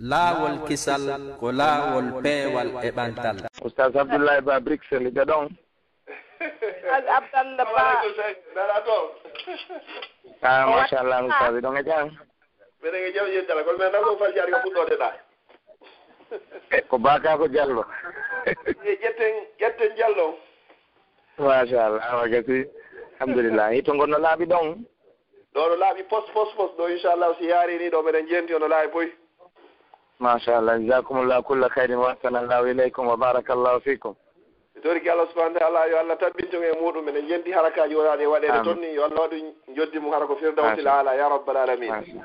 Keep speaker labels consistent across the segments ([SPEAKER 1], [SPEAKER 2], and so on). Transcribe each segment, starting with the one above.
[SPEAKER 1] laawol kisal ko laawol peewal e ɓantal
[SPEAKER 2] oustas abdoullahi ba brixel ɓe ɗon
[SPEAKER 3] abdallah ba.
[SPEAKER 2] A machallah oustas ɗon e jam.
[SPEAKER 4] Mbeɗen e jam yeddala kono maintenant ko fal jaari ko fuɗɗode ɗa.
[SPEAKER 2] Eh, ko baka ko diallo
[SPEAKER 4] e ƴetten ƴetten diallo
[SPEAKER 2] machallah awa gasi. Alhamdulillah. Hito gonno laaɓi ɗon?
[SPEAKER 4] Ɗo no laaɓi pos pos pos ɗo inchallah si yaari ni ɗo mbeɗen jenti ono laaɓi boyi
[SPEAKER 2] ما شاء الله جزاكم الله كل خير واحسن الله اليكم
[SPEAKER 4] وبارك الله فيكم torki allah subahana taala yo allah tabbinton e muɗum ene jendi harakaji wonaɗi e waɗede toon ni yo allah waɗu joddi mum hara ko firdawtil ala ya rabbal alamin.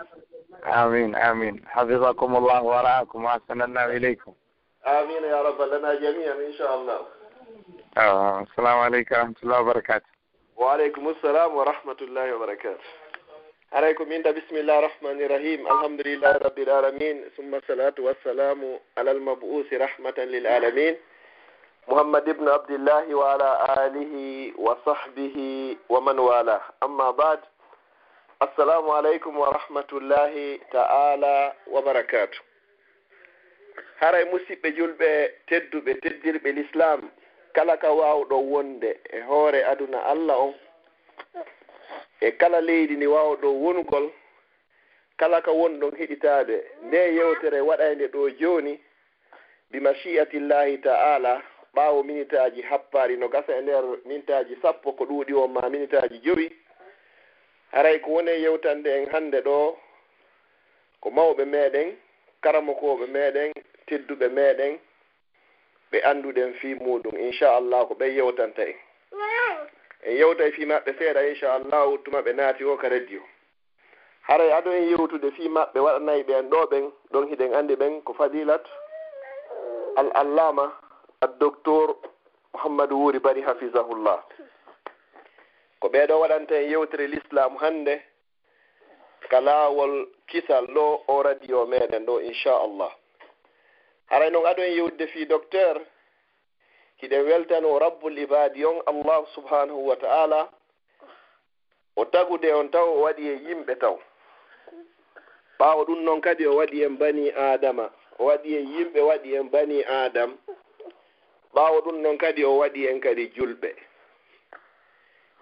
[SPEAKER 2] Amin amin. Hafisakum wa ra'akum wa ahsanallahu ileykum
[SPEAKER 4] amina ya rabbal lana jamian inchallah
[SPEAKER 2] assalamu aleykum wa rahmatullah
[SPEAKER 4] wabarakatu wa aleykum assalam wa rahmatullahi wa barakatu haray ko min da bisimillahi rahmani rahim alhamdulillahi rabbil alamin summa salatu wassalamu ala almabusi rahmatan lil alamin. Muhammad ibnu abdillahi wa ala alihi wa sahbihi wa man wala. Amma bad assalamu aleykum wa rahmatullahi ta'ala wa barakatu haray musidɓe julɓe tedduɓe teddirɓe l'islam kala ka wawɗo wonde e hoore aduna allah on. e kala leydi ndi wawɗo wongol kala ka wonɗon heɗitade nde yewtere waɗande ɗo joni bi machiatillahi taala ɓaawo minitaji happari no gasa e nder minitaji sappo ko ɗuuɗi on ma minitaji joyi haray ko woni e yewtande en hannde ɗo ko mawɓe meɗen karamokoɓe meɗen tedduɓe meɗen ɓe annduɗen fi muɗum inchallah ko ɓen yewtanta en. en yewta e fi maɓɓe seeɗa inchallahu tuma ɓe naati o ka radio haray aɗo en yewtude fi maɓɓe waɗanayi ɓen ɗo ɓen ɗon hiɗen anndi ɓen ko fadilat al allama al docteur mouhammadou wuri bari hafisahullah ko ɓeeɗo waɗanta en yewtere l'islam hannde ka laawol kisal ɗo o radio meɗen ɗo inchallah. Haray noon aɗo en yewtude fi docteur iɗen weltano rabbul ibadi on allahu subhanahu wa ta'ala. O tagude on taw o waɗi e yimɓe taw. Ɓaawo ɗum noon kadi o waɗi en bani adama. O waɗi en yimɓe waɗi en bani adam. Ɓaawo ɗum noon kadi o waɗi en kadi julɓe.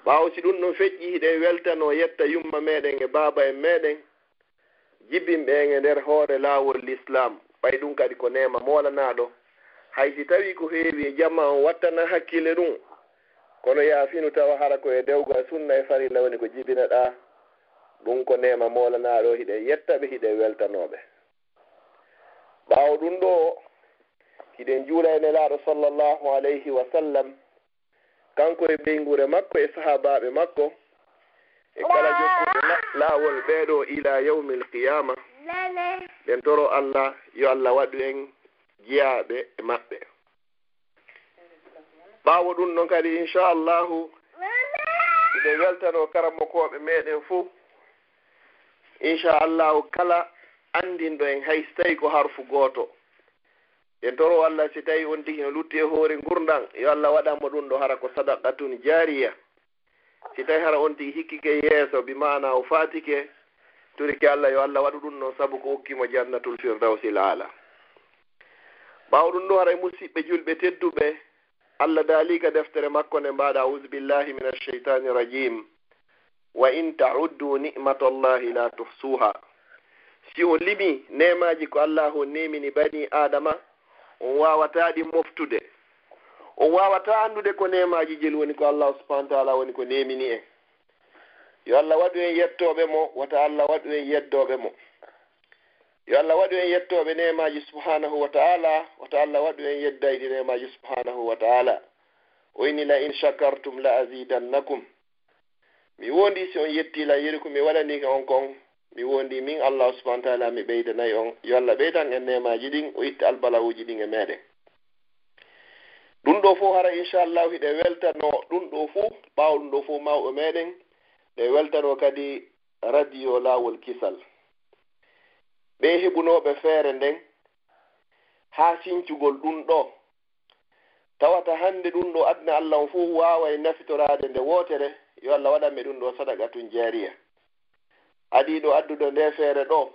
[SPEAKER 4] Ɓaawo si ɗum ɗon feƴƴi hiɗen weltano yetta yumma meɗen e baaba en meɗen jibinɓe en e nder hoore laawol l'islam ɓay ɗum kadi ko nema molanaɗo hay si tawi ko heewi e jamma on wattana hakkille ɗum kono yaafinu tawa hara ko e dewgal sunna e farilla woni ko jibinaɗa ɗum ko nema molanaɗo hiɗe yettaɓe hiɗe weltanoɓe. Ɓawo ɗum ɗo hiɗen juula e nelaɗo sallllahu alayhi wa sallam kanko e ɓeygure makko e sahabaɓe makko e kala jokkuɓe laawol ɓeɗo ila yawmi l qiyama ɓen toro allah yo allah waɗu en. jeyaaɓe e maɓɓe. Ɓaawo ɗum noon kadi inchallahu iɗe weltano karammokoɓe meɗen fuu inchallahu kala andinɗo en hay so tawi ko harfu gooto. En toro allah si tawi on tigi no lutti e hoore gurdan yo allah waɗanmo ɗum ɗo hara ko sadakatun jariya si tawi hara on tigi hikkike yeeso bi mana o fatike turiki allah yo allah waɗu ɗum noon sabu ko hokkimo jannatul firdawsil ala ɓaawo ɗum ɗo haray musidɓe julɓe tedduɓe. Allah daaliga deftere makko nde mbaɗa audu billahi min alcheitani irrajim wa in tauddu nicmata llahi la tuhsuha si on limi nemaji ko allah on nemini bani adama on wawata ɗi moftude. On wawata andude ko nemaji jel woni ko allah subahana taala woni ko nemini en yo allah waɗu en yettoɓe mo wata allah waɗu en yeddoɓe mo. yo allah waɗu en yettoɓe nemaji subhanahu wa taala wata allah waɗu en yeddaydi nemaji subhanahu wa taala. O inni la in chakartum la azidannakum. Mi wondi si on yettila yeri ko mi waɗani on kon. Mi wondi min allah subahana taala mi ɓeydanayi on. Yo allah ɓeydan en nemaji ɗin o itta albalawuji ɗin e meɗen. Ɗum ɗo fof hara inchallahu hiɗe weltano ɗum ɗo fof ɓaawo ɗum ɗo fof mawɓe meɗen. Ɗe weltano kadi radio lawol kisal. ɓe heɓunoɓe feere nden haa sincugol ɗum ɗo. Tawata hannde ɗum ɗo adna allah on fuu waaway nafitorade nde wootere yo allah waɗanmi ɗum ɗo sadaka tun jaariya. Aɗiɗo adduɗo nde feere ɗo.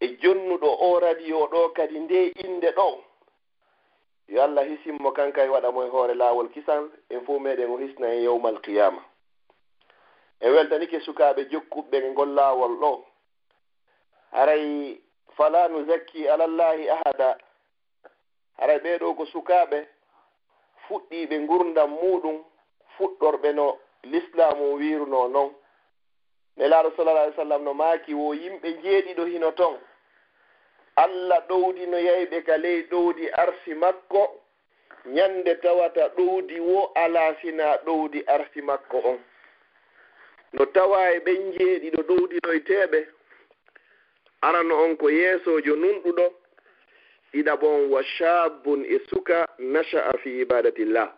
[SPEAKER 4] E jonnuɗo o radio ɗo kadi nde inde ɗo. Yo allah hisimmo kanka e waɗa mo e hoore laawol kisan en fuu meɗen o hisna en yowma qiyama e weltanike sukaaɓe jokkuɓɓe e ngol laawol ɗo. haray fala nu zakki alallahi ahada. Haray ɓeɗo ko sukaɓe fuɗɗiɓe gurdam muɗum fuɗɗorɓe no l'islamu wiruno noon nelaaɗo sallallah alih w sallam no maaki wo yimɓe jeeɗiɗo hino ton. Allah ɗowdi no yeyɓe ka ley ɗowdi arsi makko ñande tawata ɗowdi wo alaa sina ɗowdi arsi makko on. No tawa e ɓen jeeɗiɗo ɗowdinoyteɓe arano on ko yeesojo nunɗuɗo ɗiɗaɓon wa shabun e suka nasha'a fi ibadatillah.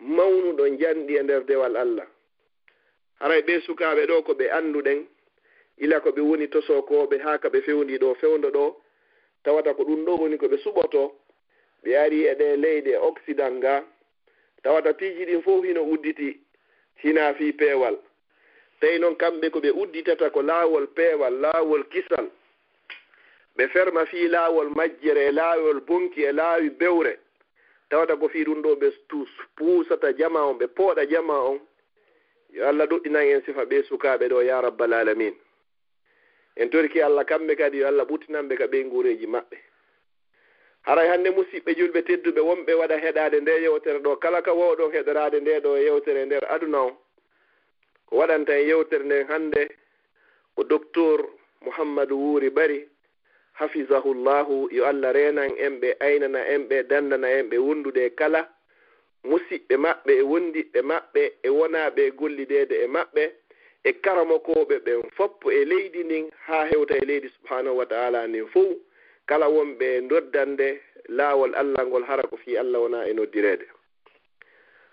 [SPEAKER 4] Mawnuɗo janɗi e nder dewal allah. Haray ɓe sukaɓe ɗo ko ɓe annduɗen ila ko ɓe woni tosokoɓe ha ka ɓe fewndi ɗo fewndo ɗo tawata ko ɗum ɗo woni ko ɓe suɓoto ɓe ari e ɗe leyɗe occident nga. Tawata piiji ɗin fof hino udditi hina fi peewal. Tawi noon kamɓe ko ɓe udditata ko laawol peewal laawol kisal. ɓe ferma fii laawol majjere e laawol bonki e laawi bewre. Tawata ko fii ɗum ɗo ɓe puusata jama on ɓe pooɗa jama on. Yo allah ɗuɗɗinan en sifa ɓe sukaaɓe ɗo ya rabbal alamin. En torki allah kamɓe kadi yo allah ɓuttinanɓe ka ɓe nguureeji maɓɓe. Haray hannde musidɓe julɓe tedduɓe wonɓe waɗa heɗaade nde yewtere ɗo. Kala ka wowɗon heɗoraade nde ɗo e yewtere nder aduna o. Ko waɗanta en yewtere nden hannde ko docteur mouhammadou wuuri ɓari hafisahullahu yo allah renan en ɓe aynana en ɓe dandana en ɓe wondude e kala. Musiɓɓe maɓɓe e wondiɓɓe maɓɓe e wonaɓe gollidede e maɓɓe e karamokoɓe ɓen foppo e leydi ndin ha hewta e leydi subhanahu wa taala ndin fof kala wonɓe doddande laawol allah ngol hara ko fi allah wona e noddirede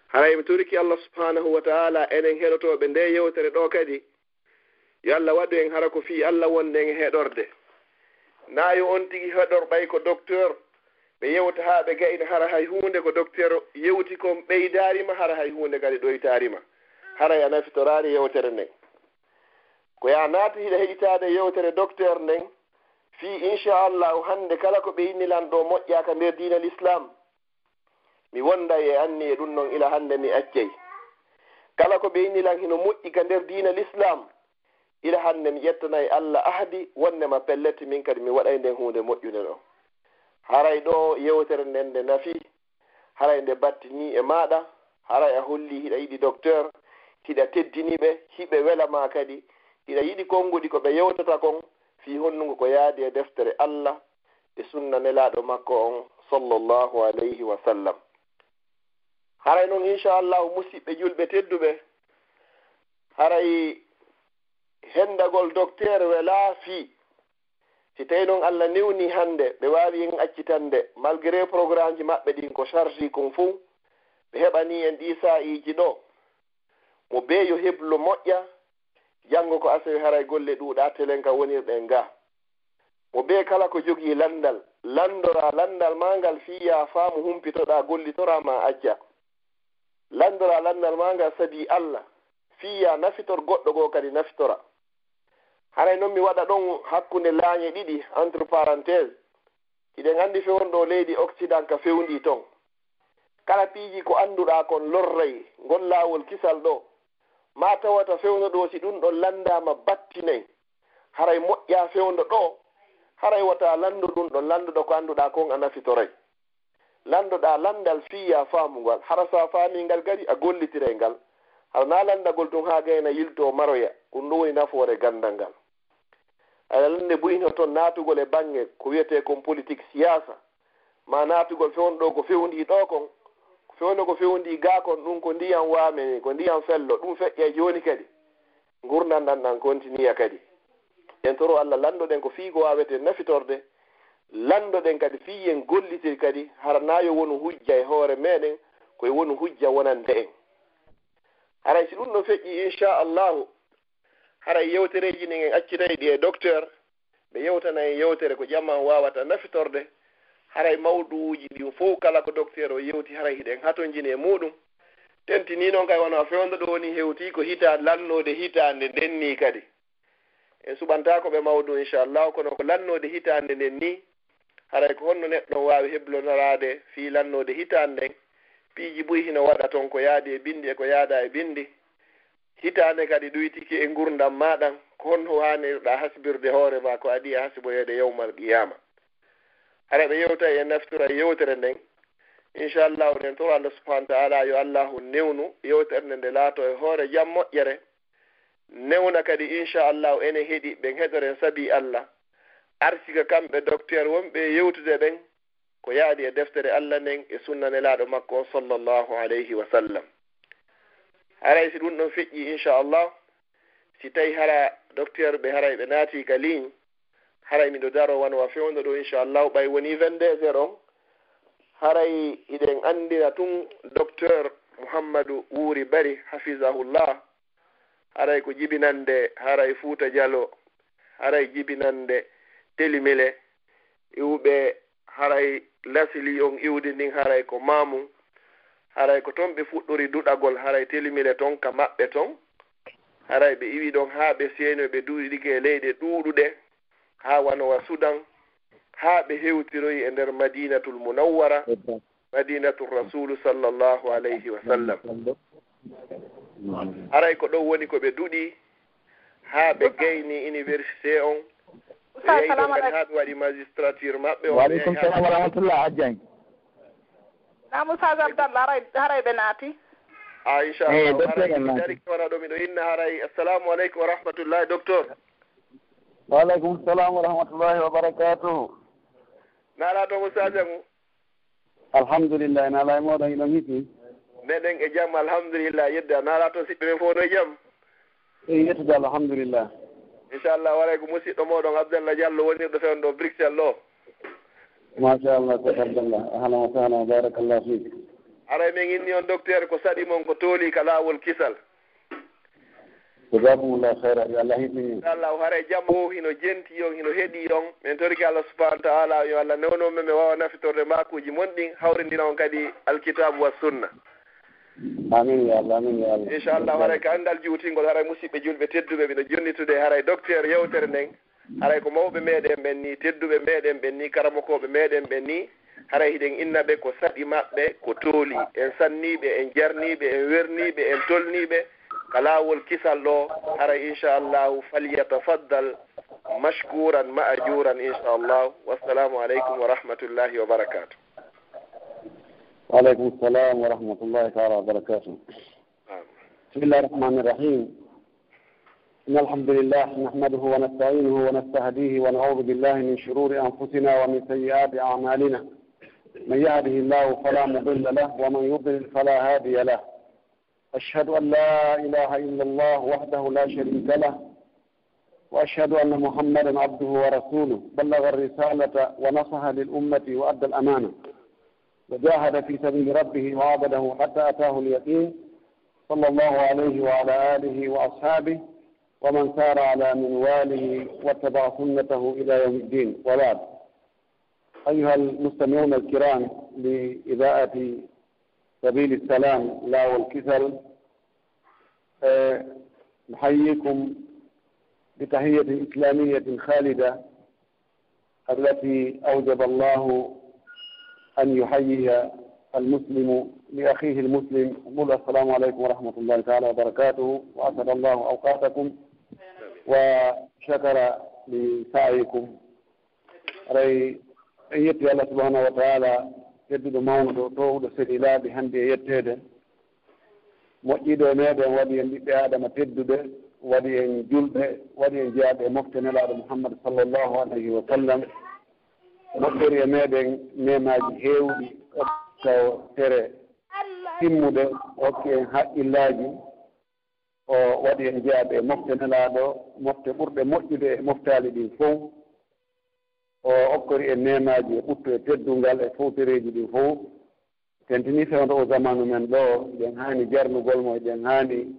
[SPEAKER 4] haray mi toriki allah subhanahu wa taala enen heɗotoɓe nde yewtere ɗo kadi. Yo allah waɗu en hara ko fi allah wonde e heɗorde. naayo on tigi heɗor ɓay ko docteur ɓe yewta haa ɓe gayna hara hay huunde ko docteur yewti kon ɓeydaarima hara hay huunde kadi ɗoytaarima haray a nafitoraani yewtere nden. Ko ya naati hiɗa heƴitaade yewtere docteur nden fii inchallahu hannde kala ko ɓe yinnilan ɗo moƴƴaka nder diina l' islam mi wonda e anni e ɗum noon ila hannde mi accey. Kala ko ɓe yinnilan hino moƴƴi ka nder diina l' islam ila hannde mi ƴettanayi allah ahdi wonnema pelletti min kadi mi waɗay nden hunde moƴƴude ɗo. Haray ɗo yewtere nden nde nafi haray nde battini e maɗa haray a holli hiɗa yiɗi docteur hiɗa teddiniɓe hiɓe welama kadi hiɗa yiɗi konnguɗi ko ɓe yewtata kon fi honnugo ko yaadi e deftere allah e sunna nelaɗo makko on sallllahu alayhi wa sallam. Haray noon inchallahu musidɓe julɓe tedduɓe haray hendagol docteur wela fii si tawi noon allah newni hannde ɓe waawi en accitande malgré programme ji maɓɓe ɗin ko chargi kon fuu ɓe heɓani en ɗi sa'iji ɗo. Mo be yo heblo moƴƴa janngo ko asawi haray golle ɗuuɗa telen ka wonirɗen nga. Mo be kala ko jogii landal landora landal ma ngal fiya faamu humpitoɗa gollitorama ajja. Landora landal ma ngal sabi allah fiya nafitor goɗɗo goo kadi nafitora haray noon mi waɗa ɗon hakkunde laañe ɗiɗi entre parentése iɗen anndi fewnɗo leydi occident ka fewndi toon kala piiji ko annduɗa kon lorray ngon laawol kisal ɗo. Ma tawata fewno ɗo si ɗum ɗon landama battinayi haray moƴƴa fewndo ɗo. Haray wata landu ɗum ɗon landuɗo ko annduɗa kon a nafitoray. Landoɗa landal fiya faamugal hara sa faamingal gari a gollitiray ngal. Hara na landagol tun haa gayna yilto maroya ɗum ɗum woni nafoore gandal ngal. aɗalande bo ino toon naatugol e baŋnge ko wiyete kon politique siyasa ma naatugol fewnɗo ko fewndi ɗo kon fewno ko fewndi ga kon ɗum ko ndiyam waameni ko ndiyam fello ɗum feƴƴe e jooni kadi. Gurnan ɗan nan continua kadi. En toro allah landoɗen ko fii ko waawete nafitorde landoɗen kadi fii en gollitir kadi hara naayo wonu hujja e hoore meɗen koye wonu hujja wonande en. Haray si ɗum ɗo feƴƴi inchallahu haray yewtereji ɗi en accitayi ɗi e docteur ɓe yewtana en yewtere ko jamman wawata nafitorde haray mawɗuuji ɗin fof kala ko docteur o yewti haray hiɗen hatojini e muɗum. Tentini noon kay wona fewndo ɗo woni hewti ko hita lannode hitande nden ni kadi. En suɓantako ɓe mawdu inchallahu kono ko lannode hitande nden ni haray ko honno neɗɗo wawi heblonorade fi lannode hitande nden. Piiji boyi hino waɗa toon ko yaadi e bindi e ko yaada e bindi hitaande kadi ɗoytiki e ngurdam maɗan ko honno haanirɗa hasbirde hoore ma ko adi e hasboyeede yewmal qiyama ara ɓe yewta e naftora e yewtere nden inchallah oɗen toro allah subahana taala yo allahu newnu yewtere nde laato e hoore jam moƴƴere. Newna kadi inchallahu ene heɗi ɓen heɗoren sabi allah. Arsika kamɓe docteur wonɓe yewtude ɓen ko yaadi e deftere allah nden e sunnanelaaɗo makko o sallllahu alayhi wa sallam. haray si ɗum ɗon feƴƴi inchallah. Si tawi hara docteur ɓe haray ɓe naati ka ligne haray miɗo daro wanwa fewndo ɗo inchallah ɓay woni vingt deux heure on. Haray iɗen anndina tun docteur mouhammadou wuuri bari hafisahullah haray ko jibinande haray fuuta dialo haray jibinande telimile iwɓe haray lasili on iwdi ndin haray ko mamum haray ko toon ɓe fuɗɗori duɗagol haray telmire toon ka maɓɓe toon haray ɓe iwi ɗon haa ɓe seeno ɓe duɗike e leyɗe ɗuuɗuɗe haa wanowa sudan haa ɓe hewtiroyi e nder madinatul munawwara madinatul rasulu sallllahu alayhi wa sallam. Haray ko ɗon woni ko ɓe duɗi haa ɓe gayni université on. Ɓe yeyi ɗon kadi haa ɓe waɗi magistrature maɓɓe on.
[SPEAKER 3] Waaleykum salam wa rahmatullah hajjan
[SPEAKER 5] a moussage abdallah haray haray ɓe naati.
[SPEAKER 4] A inchallah wona ɗo miɗo inna haray. Assalamu aleykum wa rahmatullahi docteur.
[SPEAKER 3] Waaleykum salam wa rahmatullahi wa barakatuhu.
[SPEAKER 4] Naala to moussage ngu
[SPEAKER 3] alhamdulillah naala e moɗon iɗon hikmi
[SPEAKER 4] meɗen e jaam alhamdulillah yedda. Naala to siɓɓe men fof no e jaam
[SPEAKER 3] eyi yettude alhamdulillah.
[SPEAKER 4] Inchallah waray ko musidɗo moɗon abdallah diallo wonirɗo fewn ɗo bruxelles o.
[SPEAKER 3] ma sha Allah ko abdallah ahlan wa sahlan barakallahu fiik
[SPEAKER 4] aray min inni on docteur ko saɗi mon ko tooli ka laawol kisal.
[SPEAKER 3] Jazakumullah hayra yo allah hiɓini
[SPEAKER 4] allah o haara jaam o hino jenti on hino heeɗi on min toriki allah subahanahu taala yo allah newnoɓe mi wawa nafitorde makuji monɗin hawrindina on kadi alkitabu wa sunna.
[SPEAKER 3] Amin ya allah amin ya allah.
[SPEAKER 4] Inchallah haray ko anndal juutingol haray musidɓe julɓe tedduɓe mbiɗo jonnitude haray docteur yewtere nden. haray ko mawɓe meɗen ɓen ni tedduɓe meɗen ɓen ni karamokoɓe meɗen ɓen ni haray hiɗen inna ɓe ko saɗi maɓɓe ko tooli en sanniɓe en jarniɓe en werniɓe en tolniɓe ka laawol kisal ɗo haray inchallahu falyatafaddal mashkuran ma ajuran inchallahu wassalamu aleykum wa rahmatullahi wa barakatu
[SPEAKER 3] وعليكم السلام ورحمة الله تعالى وبركاته بسم الله الرحمن الرحيم إن الحمد لله نحمده ونستعينه ونستهديه ونعوذ بالله من شرور أنفسنا ومن سيئات أعمالنا. من يهده الله فلا مضل له ومن يضلل فلا هادي له. أشهد أن لا إله إلا الله وحده لا شريك له وأشهد أن محمدا عبده ورسوله. بلغ الرسالة ونصح للأمة وأدى الأمانة. وجاهد في سبيل ربه وعبده حتى أتاه اليقين. صلى الله عليه وعلى آله وأصحابه ومن سار على منواله واتبع سنته إلى يوم الدين. وبعد. أيها المستمعون الكرام لإذاعة سبيل السلام لا والكسل نحييكم بتحية إسلامية خالدة التي أوجب الله أن يحيي المسلم لأخيه المسلم قل السلام عليكم ورحمة الله تعالى وبركاته وأسعد الله أوقاتكم وشكر لسعيكم. ray en yetti allah subahanahu wa taala hedduɗo mawnuɗo towɗo seeɗi laaɓi hannde e yettede moƴƴiɗo e meɗen waɗi en ɓiɓɓe adama tedduɓe waɗi en julɓe waɗi en jeyaɓe e mofte nelaɗo mouhammad sallllahu alayhi wa sallam moƴƴori e meɗen nemaji heewɗi taw tere timmuɗe hokki en haqqillaji o waɗi en jeyaɓe mofte nelaɗo mofte ɓurɗe moƴƴude e moftali ɗin fof. O okkori en nemaji e ɓuttu e teddungal e fowtereji ɗin fof. Tentini fewdo o zamanu men ɗo ɗen haani jarnugol mo ɗen haani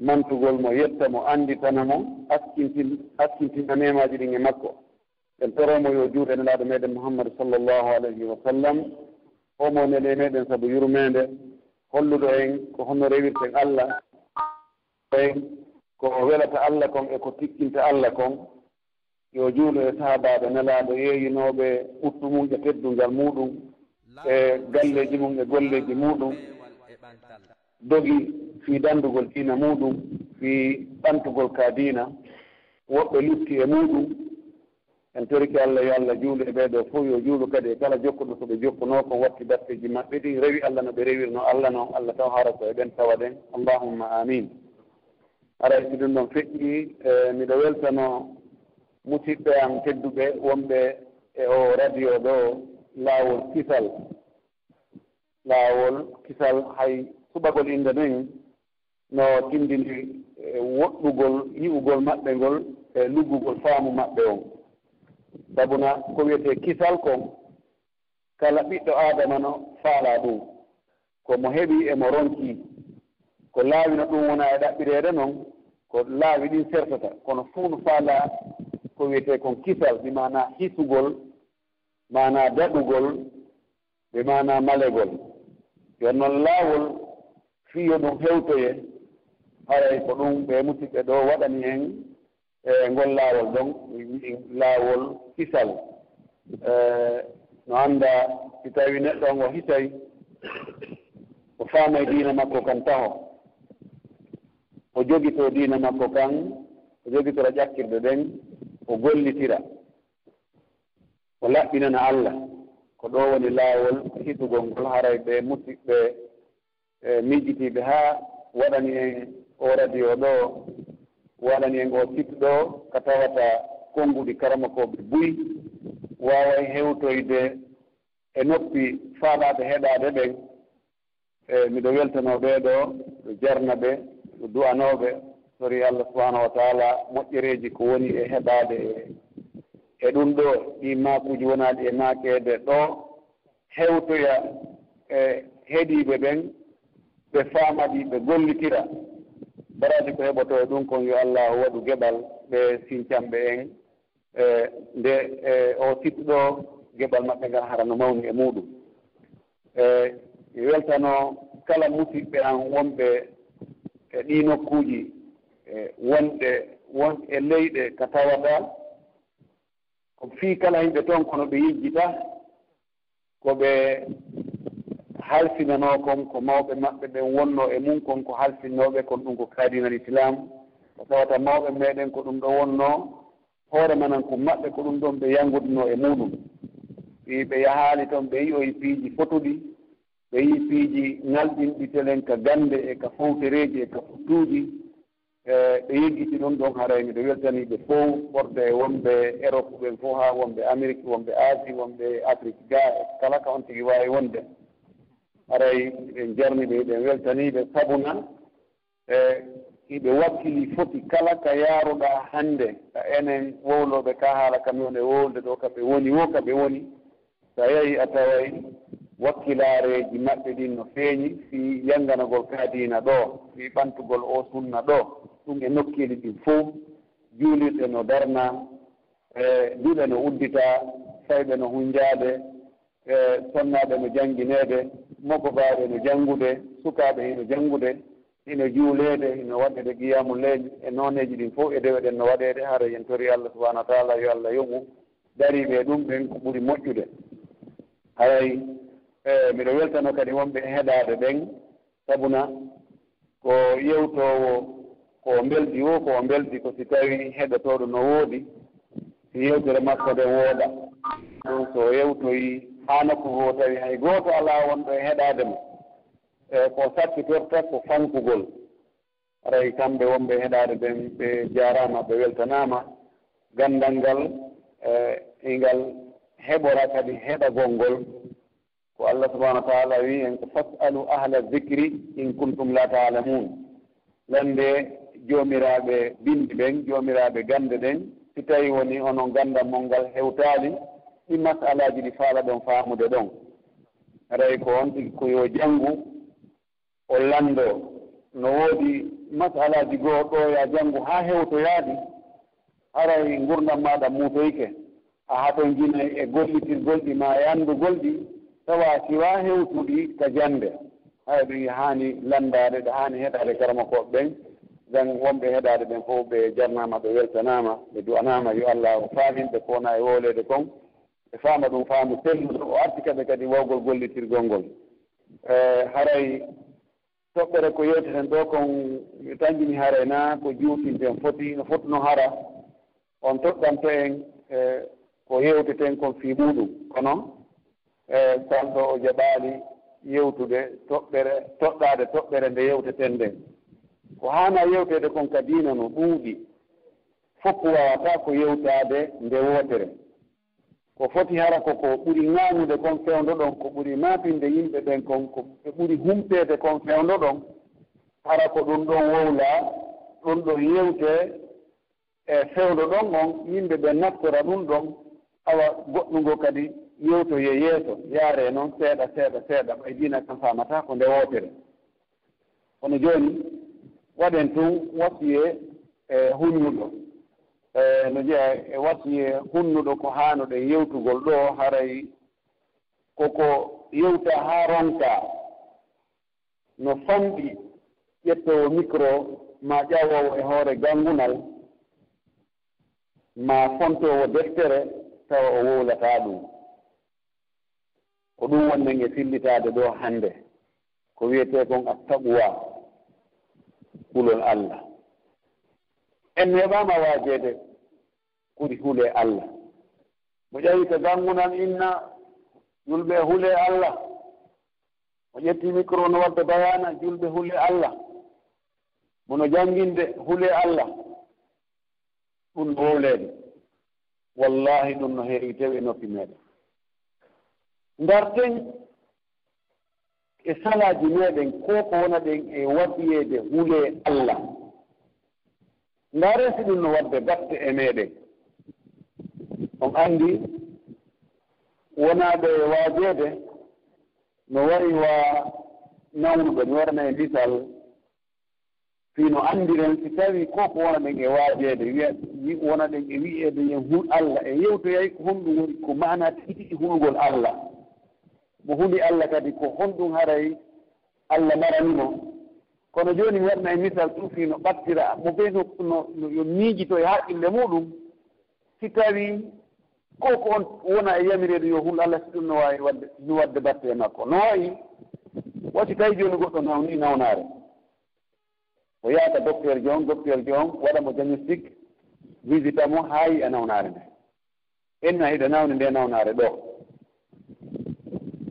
[SPEAKER 3] mantugol mo yetta mo annditana mo askintin askintina nemaji ɗin e makko. En toromo yo juuɗe nelaɗo meɗen mouhammadou sallllahu alayhi wa sallam. Omo nele meɗen saabu yurmede holluɗo en ko honno rewirten allah en ko welata allah kon e ko tikkinta allah kon yo juulo e sahabaɓe nelaaɗo yeeyinooɓe ɓuttu mum e teddungal muɗum e galleeji mum e golleeji muɗum dogi fii dandugol diina muɗum fii ɓantugol ka diina woɓɓe lutti e muɗum en torki allah yo allah juulu e ɓeeɗo fof yo juulu kadi e kala jokkuɗo so ɓe jokkuno ko watti batteji maɓɓe ɗi. Rewi allah no ɓe rewirno allah noon allah taw hara ko e ɓen tawa ɗen. Allahumma amin aray e si ɗum ɗon feƴƴi e miɗo weltano musidɓe am tedduɓe wonɓe e o radio ɗo laawol kisal. Laawol kisal hay suɓagol innde nden no tindini e woɗɗugol yi'ugol maɓɓe ngol e luggugol faamu maɓɓe on. sabuna ko wiyete kisal kon kala ɓiɗɗo adama no faala ɗum. Ko mo heɓi emo ronki. Ko laawino ɗum wona e ɗaɓɓireede noon ko laawi ɗin sertata. Kono fuu no faala ko wiyete kon kisal ɓi mana hisugol mana daɗugol ɓe mana malegol. Yon noon laawol fiyo ɗum hewtoye haray ko ɗum ɓe musidɓe ɗo waɗani en e ngol laawol donc laawol hisal. E, no annda si tawi neɗɗo on o ngo hisay o faamay diina makko kan taho. O jogito diina makko kan o jogitora ƴakkirde ɗen o gollitira. O laɓɓinana allah. Ko ɗo woni laawol hitugol ngol haray ɓe musiɓɓe e miijitiiɓe haa waɗani en o radio ɗo. waɗani en o sittuɗo ko tawata konnguɗi karamakoɓe buyi waaway hewtoyde e noppi faaɗaaɓe heɗaade ɓen e miɗo weltano ɓeɗo ɗo jarna ɓe ɗo du'anooɓe sori allah subahanahu wa taala moƴƴereeji ko woni e heɓaade e e ɗum ɗo ɗi maakuuji wonaaɗi e maakeede ɗo hewtoya e heɗiiɓe ɓen ɓe faamaɗi ɓe gollitira. baraji ko heɓoto e ɗum kon yo allah waɗu geɓal ɓe sincamɓe en e nde e o sittuɗo geɓal maɓɓe ngal harano mawni e muɗum. E weltano kala musidɓe an wonɓe e ɗi nokkuji e wonɗe won e leyɗe ka tawata ko fii kala yimɓe toon kono ɓe yijjita ko ɓe halfinanoo kon ko mawɓe maɓɓe ɓen wonno e mum kon ko halfinnooɓe kon ɗum ko kaadinal islam. Ko tawata mawɓe meeɗen ko ɗum ɗo wonnoo hoore manan ko maɓɓe ko ɗum ɗon ɓe yanguɗino e muɗum. I ɓe yahaali toon ɓe yiyoyi e piiji fotuɗi ɓe yii piiji ŋalɗinɗi telen ka gannde e ka fowtereji e ka futuuji e ɓe yeggiti ɗum ɗon harayni e ɓe weltaniɓe fof ɓorde e wonɓe europe ɓen fof haa wonɓe amérique wonɓe asie wonɓe afrique ga kala ka on tigi waawi wonde. haray en jarni ɓe eɗen weltaniɓe sabuna e iɓe wakkili foti kala ka yaaruɗa hannde ka enen wowloɓe ka haala kamon e wowlde ɗo kaɓe woni wo kaɓe woni. So yehi a taway wakkilareji maɓɓe ɗin no feeñi fi yannganagol kaadina ɗo fi ɓantugol o sunna ɗo ɗum e nokkili ɗin fof juulirɗe no darna e duɗe no uddita fayɓe no hunjaade e sonnaaɓe no janngineede makko no janngude sukaaɓe hino janngude hino juuleede hino waɗede qiyamu leyl e nooneeji ɗin fof e dewe ɗen no waɗeede hara yen tori allah subahanau wa taala yo allah yoɓu dariiɓe e ɗum ɓen ko ɓuri moƴƴude. Haray e, miɗo weltano kadi wonɓe e heɗaade ɓen sabuna ko yewtoowo ko mbelɗi o ko mbelɗi ko si tawii heɗotooɗo no woodi si yewtere makko nde wooɗa ɗum so yewtoyii haa nokku goo tawi hay gooto alaa wonɗo e heɗaade mo. E ko sakkitorta ko fankugol. Aray kamɓe wonɓe e heɗaade ɓen ɓe jaaraama ɓe weltanaama. Ganndal ngal e, e ngal heɓora kadi heɗagol ngol. Ko allah subahanahu wa taala wi en ko fasalu ahla dicri in kuntum la taalamun lande joomiraaɓe bindi ɓen joomiraaɓe gannde ɗen. Si tawii woni onon ganndal mon ngal hewtaali ɗi masalaji ɗi faala ɗon faamude ɗon. Aray ko on tigi ko yo janngu o lanndo no woodi masalaji goo ɗo ya janngu haa hewtoyaadi haray ngurdam maaɗa muutoyke a haton gina e gollitirgol ɗi ma e anndugol ɗi tawa siwa hewtuɗi ka jannde. Hay ɗum haani lanndaade ɗo haani heɗaade karama koɓe ɓen. Jan wonɓe heɗade ɓen fof ɓe jarnama ɓe weltanama ɓe du'anama yo allah o faamin ɓe kowona e wolede kon. ɓe faama ɗum faamu telluɗo o arti kaɓe kadi wawgol gollitirgol ngol. E, haray toɓɓere ko yewteten ɗo kon mi tanjini haray na ko juutinten foti no fotno hara on toɗɗanto en e, ko yewteten kon fii muɗum. Kono e kanɗo o jaɓaali yewtude toɓɓere toɗɗaade toɓɓere nde yewteten nden. Ko haana yewtede kon ka diina no ɗuuɗi fof wawata ko yewtaade nde wootere. ko foti hara koko ɓuri ŋaamude kon fewndo ɗon ko ɓuri maapinde yimɓe ɓen kon ko ɓe ɓuri humpede kon fewndo ɗon hara ko ɗum ɗon wowla ɗum ɗon yewte e fewndo ɗon on yimɓe ɓe nattora ɗum ɗon awa goɗɗungo kadi yewtoye yeeso yaare noon seeɗa seeɗa seeɗa ɓay diina kan famata ko nde wootere. Kono jooni waɗen tun wasiye e hunnuɗo e no mbiya e wasiye hunnuɗo ko haanoɗo yewtugol ɗo haray koko yewta haa ronka. No famɗi ƴettowo micro ma ƴawowo e hoore gangunal ma fontowo deftere tawa o wowlataa ɗum. Ko ɗum wonnen e fillitaade ɗo hannde ko wiyetee kon a taɓuwa kulol allah. en heɓaama waajeede ɓuri huule allah. Mo ƴawi ko gangunan inna julɓe huule allah. Mo ƴetti micro no wadda bayana julɓe huule allah. Mono jannginde huule allah. Ɗum no wowlede wallahi ɗum no heewi tew e noppi meeɗen. Darten e salaaji meeɗen ko ko wona ɗen e waɗiyeede huule allah. ndaresi ɗum no wadde batte e meeɗen on anndi wonaade waajeede no wari waa nawruɓe mi warana e lisal fiino anndiren si tawii ko ko wona ɗen e waajeede wiya wona ɗen e wiyeede yen hu allah e yewtoyay ko honɗum woni ko maana tigi hulgol allah. Mo huli allah kadi ko honɗum haray allah maranimo. kono jooni mi waɗna e misal ɗum fii no ɓattira mo ɓe no no yo miijito e haqqille muɗum si tawii ko ko on wona e yamireede yo hulɗo allah si ɗum no waawi wadde no wadde batte e makko. No wayi wasi tawi jooni goɗɗo nawni nawnaare. O yaata docteur jon docteur jon waɗa mo diagnostic visita mo haa e nawnaare nde. Enna hiɗa nawni nde nawnaare ɗo.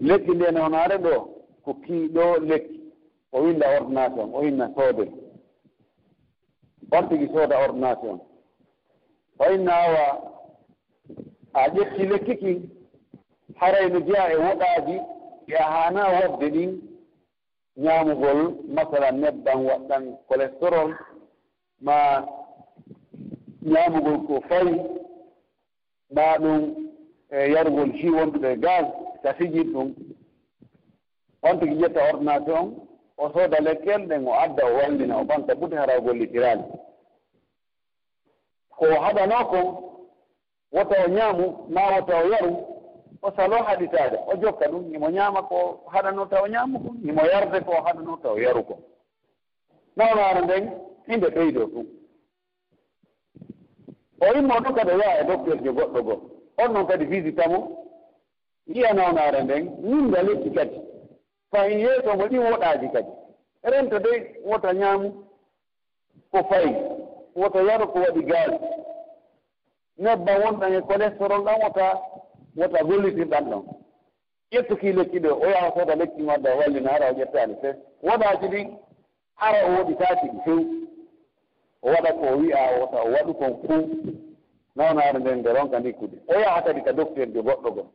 [SPEAKER 3] Lekki nde nawnaare ɗo ko kii ɗo lekki. o winda ordonnance o hinna soode. On tigi sooda ordonnance o inna awa a ƴetti lekki kin harayno jeya e woɗaaji e a haana waɗde ɗin ñaamugol masalan nebban waɗɗan cholestérol ma ñaamugol ko fayi ma ɗum e yarugol ji wonduɗo e gaz sa fijir ɗum on tigi ƴetta ordonnance o sooda lekkel nden o adda o wallina o ɓanta ɓuti hara o gollitirali ko o haɗano kon wota o ñaamu ma wota o yaru o saloo haɗitaade o jokka ɗum himo ñaama ko haɗanoo taw o ñaamu kon himo yarde ko o haɗano taw yaru kon nawnaare nden inde ɓeydoo ɗum. O immoo ɗum kadi o yaha e docteurji goɗɗo goo. On noon kadi visita mo yiya nawnaare nden ñinga lekki kadi. fayin yeeso mo ɗi woɗaaji kadi. Rento dey wota ñaamu ko fayi wota yaru ko waɗi gaali nebban wonɗan e cholestérol ɗan wota wota gollitirɗan ɗon. Ƴettukii lekki ɗo o yaha soda lekki wadda wallina hara o ƴettaani fes woɗaaji ɗi hara o woɗitaaki ɗi few o waɗa ko wi'a wota o waɗu kon fuu. Nawnaare nden nde ronka ndikkude o yaha kadi ka docteur jo goɗɗo gon.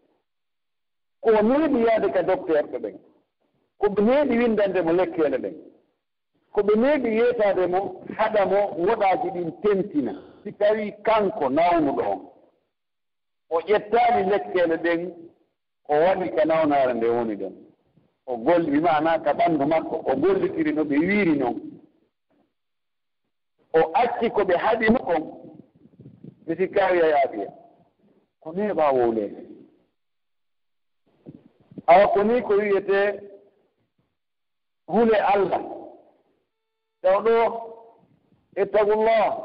[SPEAKER 3] Ko meeɗi yaade ka docteur ɓe ɓen. ko ɓe meeɗi windande mo lekkeele ɗen. Ko ɓe meeɗi yeetaade mo haɗa mo woɗaaji ɗin tentina. Si tawii kanko nawnuɗo on. O ƴettaani lekkeele ɗen o waɗi ka nawnaare nde woni ɗon. O golli mi maanaa ka ɓanndu makko o gollitiri no ɓe wiiri noon o acci ko ɓe haɗino kon mi sikkaa wiya yaafiya ko neeɓaa wowleede awa ko nii ko wiyetee gule allah. Taw ɗo ittaqullah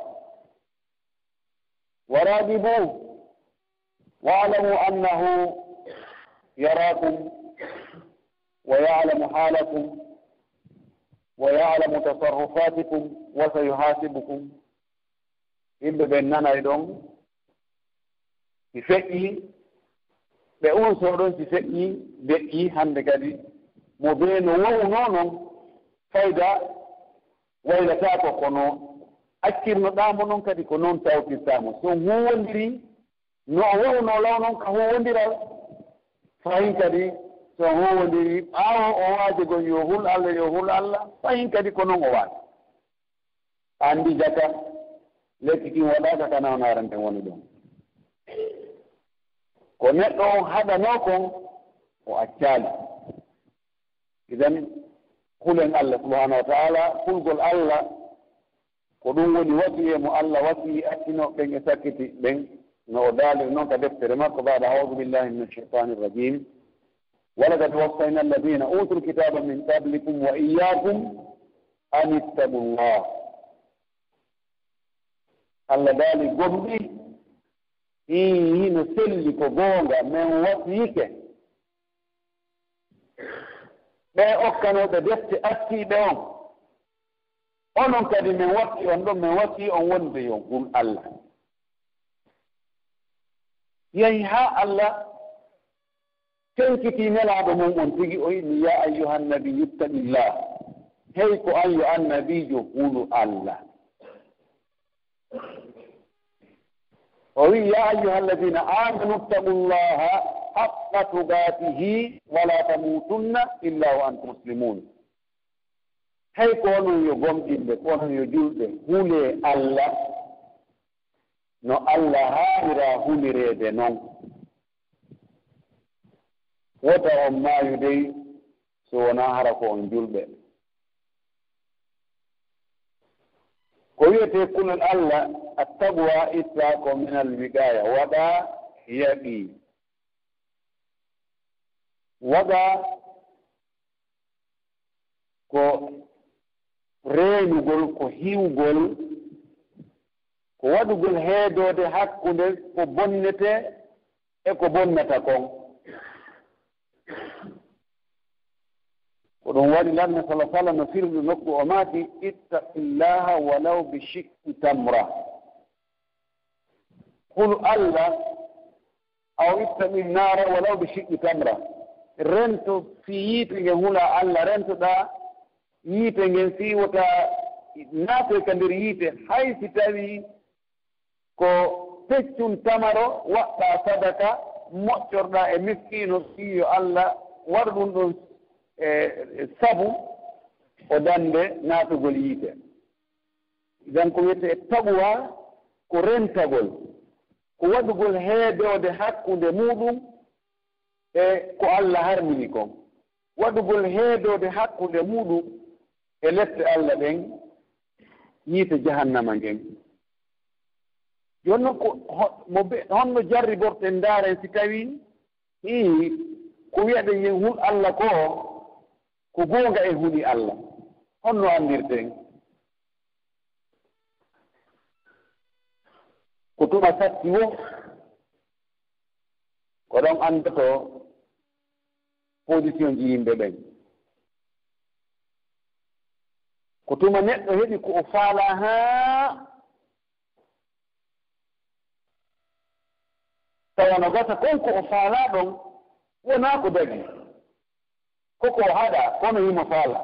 [SPEAKER 3] wa radibu wa alamu annahu yarakum wa yalamu halakum wa yalamu tasarrufatikum wa sayuhasibukum yimɓe ɓen nanay ɗon si feƴƴi. Ɓe unso ɗon si feƴƴi deƴƴi hannde kadi. mo bee no wowno noon fayda waylataako kono accirnoɗaamo noon kadi ko noon tawtirtaamo so huwondiri no o wowno law noon ka huwondiral fayin kadi so huwondiri ɓaawo o waaje gon yo hul allah yo hul allah fayin kadi ko noon o waata anndi jaka lekki kin waɗaaka kana on arante woni ɗon ko neɗɗo on haɗano kon o accaali. idan hulen allah subahanahu wa taala hulgol allah ko ɗum woni wasiye mo allah wasi accinoɓeɓen e sakkiti ɓen no o daalir noon ka deftere makko baada audu billahi min alcheitani irrajim walakad wassayna alladina utu lkitaba min qablikum wa iyakum an ittagu llah allah daali gomɗi hii no selli ko goonga min wasiyike ɓe okkanoɓe defte attiiɓe on. Onon kadi min watti on ɗon min watti on wonde yon ɗum allah. Yehi haa allah tenkiti nelaaɗo mum on tigi o yiɗi ya ayyuhannabi yuttaqillah. Hey ko an yo annabijo huunu allah. O wi ya ayuha alladina amanu ittaqullaha haqqa tugatihi wala tamutunna illa wa antum muslimun hay ko onon yo gomɗinɓe ko onon yo julɓe huule allah. No allah haanira hulireede noon wota on maayu dey so wonaa hara ko on julɓe ko wiyetee kulol allah attaqwa ittaaku min alwiqaya waɗaa yaɓii waɗa ko reenugol ko hiwgol ko waɗugol heedode hakkunde ko bonnete e ko bonnata kon. Ko ɗum waɗi lanne sala sallam no firdu nokku o maati ittaqillaha walaw bi shikki tamra. Hulu allah aw ittaqi nnara walaw bi shikki tamra. rento fi yiite ngen hula allah rentoɗa yiite ngen fiwota naatoy ka nder yiite hay si tawi ko peccun tamaro waɗɗa sadaka moƴƴorɗa e miskino fiyo allah waɗa ɗum ɗon e, e sabu o dande naatugol yiite jan ko wiyete e taɓuwa ko rentagol ko waɗugol heedewde hakkunde muɗum e ko allah harmini kon waɗugol heedode hakkunde muɗum e lette allah ɓen yiite jahannama ngen. Jooni ko mo honno jarriborten ndaaren si tawii i ko wiyaɗen yen hul allah ko ko goonga e huni allah. Honno anndirten. Ko tuma satti wo oɗon andoto position ji yimɓe ɓen. Ko tuma neɗɗo heɓi ko o faala haa tawano gasa kon ko o faala ɗon wonaa ko dagi. Koko o haɗa kono yimo faala.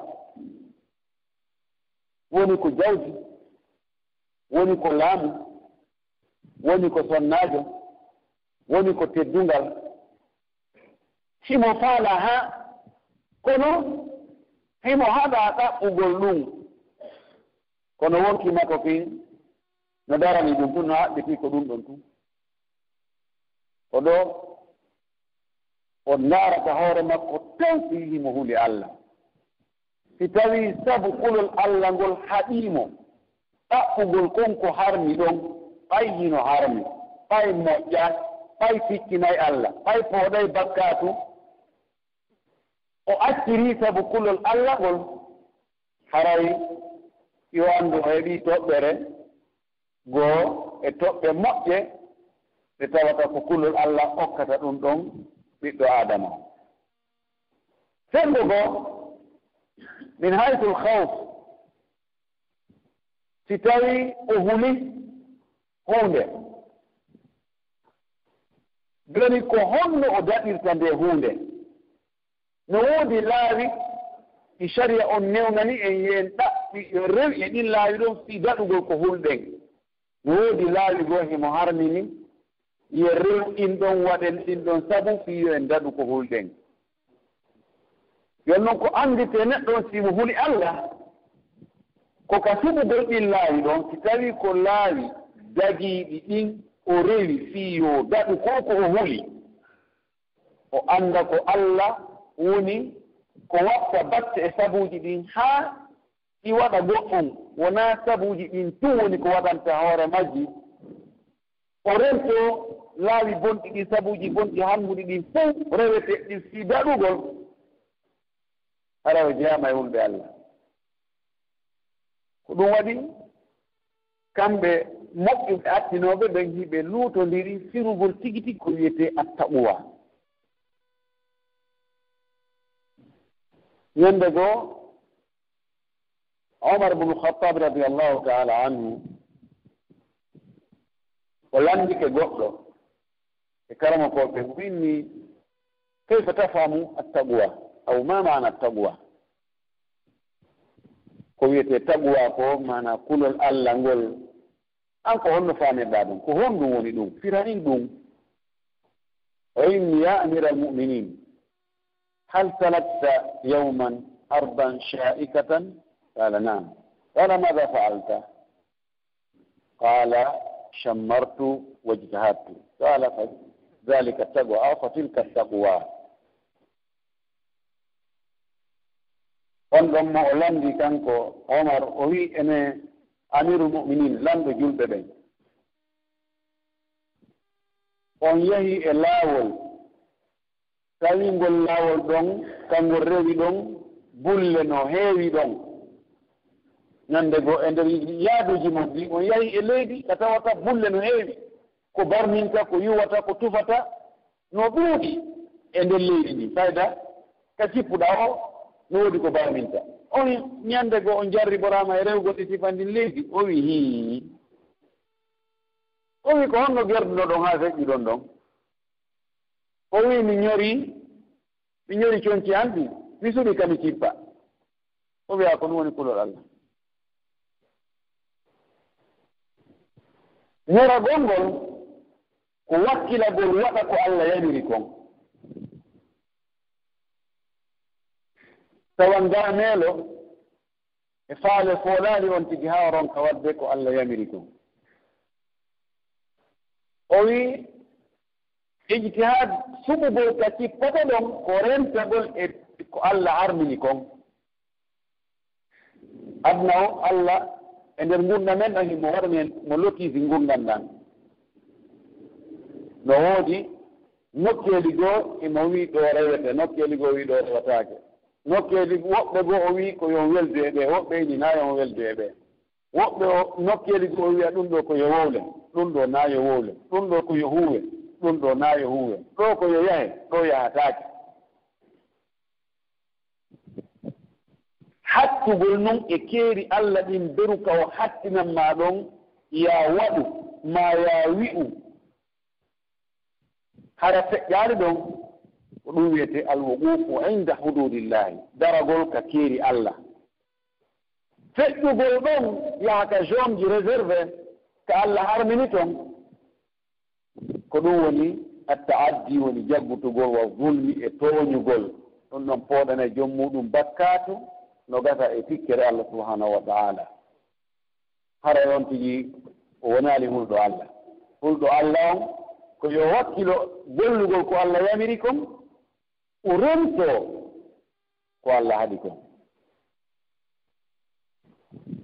[SPEAKER 3] Woni ko jawdi woni ko laamu woni ko sonnaajo. woni ko teddungal. Himo faala ha kono himo haɗa ɗaɓɓugol ɗum kono wonki makko fin no darani ɗum tun no haɓɓiti ko ɗum ɗon tun. Oɗo o ndaarata hoore makko tew so yihimo hunde allah. Si tawi sabu kulol allah ngol haɗiimo ɗaɓɓugol konko harmi ɗon ɓay hino harmi ɓay moƴƴa. fay fikkinay allah fay pooɗay bakkatu. O acciri sabu kulol allah ngol haray yo anndu o heɓii toɓɓere goo e toɓɓe moƴƴe ɓe tawata ko kulol allah hokkata ɗum ɗon ɓiɗɗo adama o senngo goo min haytul hawf si tawi o huli huunde. joni ko holno o daɗirta nde huunde. No woodi laawi ɗi saria on newnani e en yen ɗaɓɓi yo rew e ɗin laawi ɗon fi daɗugol ko hulɗen no woodi laawi goo himo harmini yo rew ɗin ɗon waɗen ɗin ɗon sabu fiyo en daɗu ko hulɗen yon noon ko anndite neɗɗo on simo huli allah ko ka suɓugol ɗin laawi ɗon si tawii ko laawi dagiiɗi ɗin o rewi fii yo daɗu ko ko o huli o annda ko allah woni ko watta batte e sabuuji ɗin haa ɗi waɗa goɗɗum. Wonaa sabuuji ɗin tun woni ko waɗanta hoore majji. O rento laawi bonɗi ɗin sabuuji bonɗi hannguɗi ɗin fof rewete ɗin fii daɗugol harawe jeyama e wulɓe allah. Ko ɗum waɗi kamɓe moƴƴuɓe attinoɓe ɓen mbi ɓe luutodiri sirugol tigi tigi ko wiyete attaɓuwa. Ñande goo omar bnu khatab radiallahu taala anhu o landike goɗɗo e karama koɓe winni kayfa tafamu attaɓuwa? Aw ma mana attaɓuwa? Ko wiyete taɓuwa ko mana kulol allah ngol an ko holno famirɗa ɗum ko honɗum woni ɗum firanin ɗum. Oyin ya amira almuminin hal salakta yawman ardan sha'ikatan? Qala nam qala mada fa'alta? Qala shammartu wajtahadtu qala fa dhalika taqwa aw fa tilka taqwa on ɗon mo o landi kanko omar o wi ene amiru mu'minin lamɗo julɓe ɓen on yahi e laawol. Tawi ngol laawol ɗon kangol rewi ɗon bulle no heewi ɗon. Ñande goo e nder yaaduji mon ɗi on yahi e leydi ka tawata bulle no heewi. Ko barminta ko yuwata ko tufata no ɓuuɗi e nder leydi ndi. Fayda ka cippuɗa o woodi ko baaminta. On ñande go on jarriborama e rewgol ɗi sifandin leydi o wi hi o wi ko honno gerduno ɗon haa feƴƴi ɗon ɗon. O wi mi ñori mi ñori conci an mi suɓi kami cippa. O wiya ko ɗum woni kulol allah. Ñoragol ngol ko wakkilagol waɗa ko allah yamiri kon. tawa nganeelo e faale foolaali on tigi haa ronka waɗde ko allah yamiri ɗum. O wii ijtihad suɓugol ka poto ɗon ko rentagol e ko allah armini kon. Adna o allah e nder gurdam men ɗon himo waɗa men mo lotisi gurdam ɗan no woodi nokkeeli goo e imo wii ɗo rewete nokkeeli goo wii ɗo rewataake. nokkeeli woɓɓe goo o wii ko yo welde e ɓee woɓɓe ini naa yon welde e ɓee woɓɓe o nokkeeli goo o wiya ɗum ɗo ko yo wowle ɗum ɗo naa yo wowle ɗum ɗo ko yo huuwe ɗum ɗo naa yo huuwe. Ɗo ko yo yahe ɗo yahataake hattugol noon e keeri allah ɗin beru ka o hattinan maa ɗon ya waɗu ma ya wi'u. Hara feƴƴaari ɗon ko ɗum wiyete alwuqufu inda hududillahi daragol ka keeri allah. Feƴƴugol ɗon yaha ka zone ji réserve ka allah harmini toon ko ɗum woni attaaddi woni jaggutugol wa zulmi e tooñugol. Ɗum ɗon pooɗane e joom muɗum bakkatu no gasa e tikkere allah subhanahu wa taala. Hara on tigi o wonaali hulɗo allah. Hulɗo allah on ko yo wakkilo gollugol ko allah yamiri kon o romto ko allah haɗi kon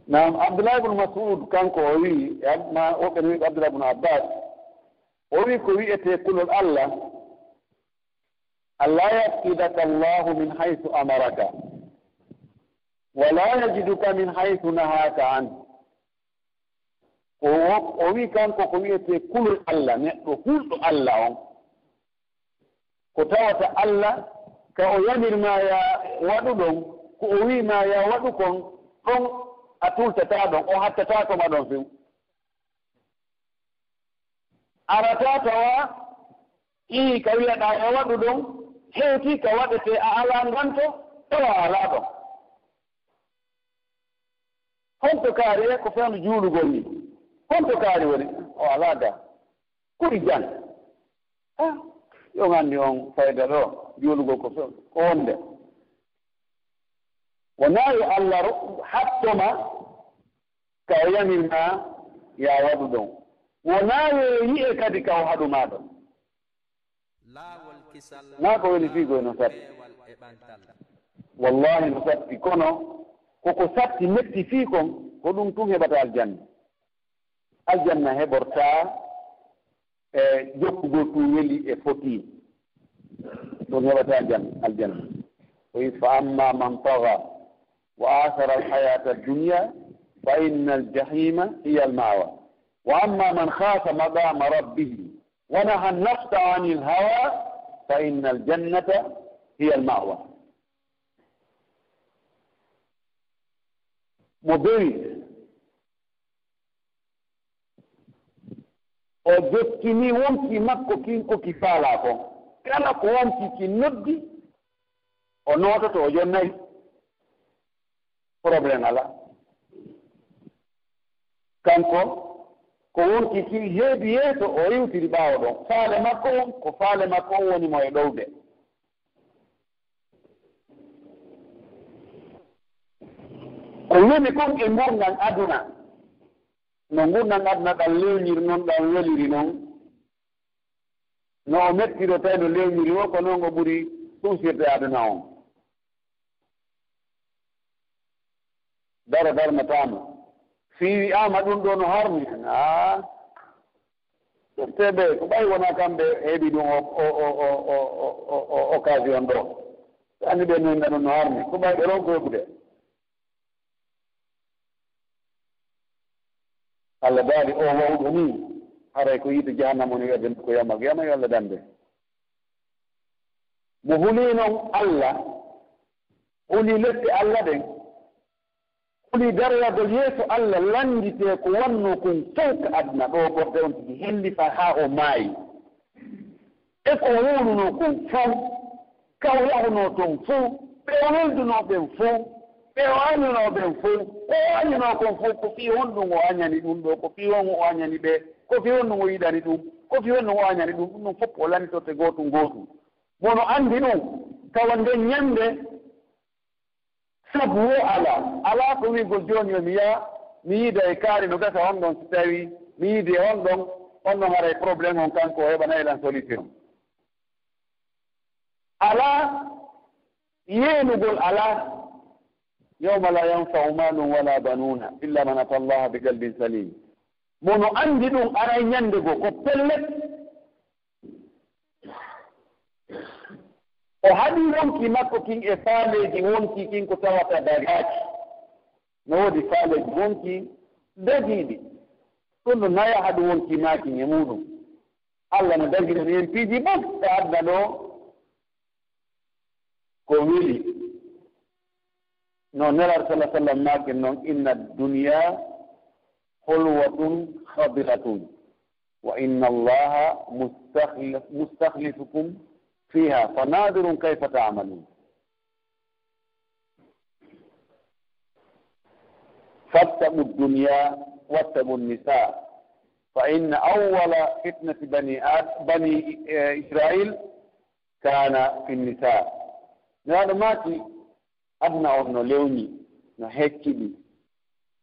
[SPEAKER 3] nam abdoulahi bnu masud kanko o wii ma woɓɓen wi ko abdoulahi bnu abbas o wii ko wiyete kulol allah alla yafkidaka allahu min haythu amaraka wala yajiduka min haythu nahaka an o o wii kanko ko wiyete kulol allah neɗɗo hulɗo allah on. ko tawata allah ka o yamirma ya waɗu ɗon ko o wima ya waɗu kon ɗon a tultata ɗon o hattatako maɗon few arata tawa ii ka wiyaɗa e waɗu ɗon heewti ka waɗete a ala nganto tawa ala ɗon. Honto kaari e ko fewno juulugol ni. Honto kaari woni o ala ga kuri jan a ah. yo anndi on fayda ɗo juulugo ko ko wonde. Wonayi allah hattoma ka o yamirma ya waɗu ɗon. Wonayo e yi'e kadi ka o haɗuma ɗon. Naa ko woni fiigoye no satti. wallahi no satti. Kono koko satti metti fii kon ko ɗum tun heɓata aljanna. Aljanna heɓortaa e jokkugol jokkugo weli e foti. Ɗon heɓata aljanna oyi fa amma man taga wa athara alhayata dunia fa inna aljahima hiya almawa wa amma man khafa maqama rabbihi wa naha nafsa ani alhawa fa inna aljannata hiya almawa mo bewi o jokkini wonki makko kin koki faala kon kala ko wonki ki noddi o noototo o jonnayi. Probléme ala. Kanko ko wonki ki heebi yeeso o yewtiri ɓaawo ɗon faale makko on ko faale makko on woni mo e ɗowde. Ko woni kon e gurngan aduna. no ngurnan aduna ɗan lewniri noon ɗan weliri noon no o mettiro tawi no lewniri o ko noon o ɓuri tumsirde aduna on daro darnatama fiwi ama ɗum ɗo no harmi. Hen a ƴefteɓe ko ɓay wona kamɓe heeɓi ɗum o occasion ɗo. Anni ɓe noon ɗum no harmi. Ko ɓay ɓe ronko heɓude allah daali o oh, wawɗo ni. Haray ko yiide jahannama woni wedde ko yamal yama yo allah dande. Mo huli noon allah huli lefte allah ɗen huli daroyagol yeeso allah landite ko wanno kon fof ko aduna. Ɗo borde on tigi hellifa haa o maayi. E ko wownuno kon fof kawyahuno toon fof ɓe weldunoɓen fof ɓe o aninoɓen fof ko o anino kon fof ko fii hon ɗum o añani ɗum ɗo ko fii on o añani ɓe ko fii hon ɗum o yiɗani ɗum ko fii hon ɗum o añani ɗum ɗum ɗum fof o lantorte gootum gootum. Mono anndi ɗum tawa nden ñannde sabu wo ala ala ko wigol jooni yo mi yaha mi yiida e kaari no gasa on ɗon so tawi mi yiidi e on ɗon on ɗon hara e probléme on kanko o heɓana elan solution. Ala yeenugol ala yawma la yanfau malum wala banuna illa man ata allaha bi galbin salim mono anndi ɗum aray ñannde goo ko pellet o haɗi wonki makko kin e faaleji wonki kin ko tawata dagaaki no woodi faaleji wonki dagiiɗi. Ɗum ɗo naya haɗum wonki maaki e muɗum. Allah no dagirani en piiji bas e adna ɗo ko weli no nelar sala sallam maage noon inna duniya holwatun hadiratun wa inna allaha mustahlifukum fiha. Fanadirun kayfa tamalun. فاتقوا الدنيا واتقوا النساء فإن أول فتنة بني بني إسرائيل كان في النساء. هذا ما aduna on no lewni no hekkiɗi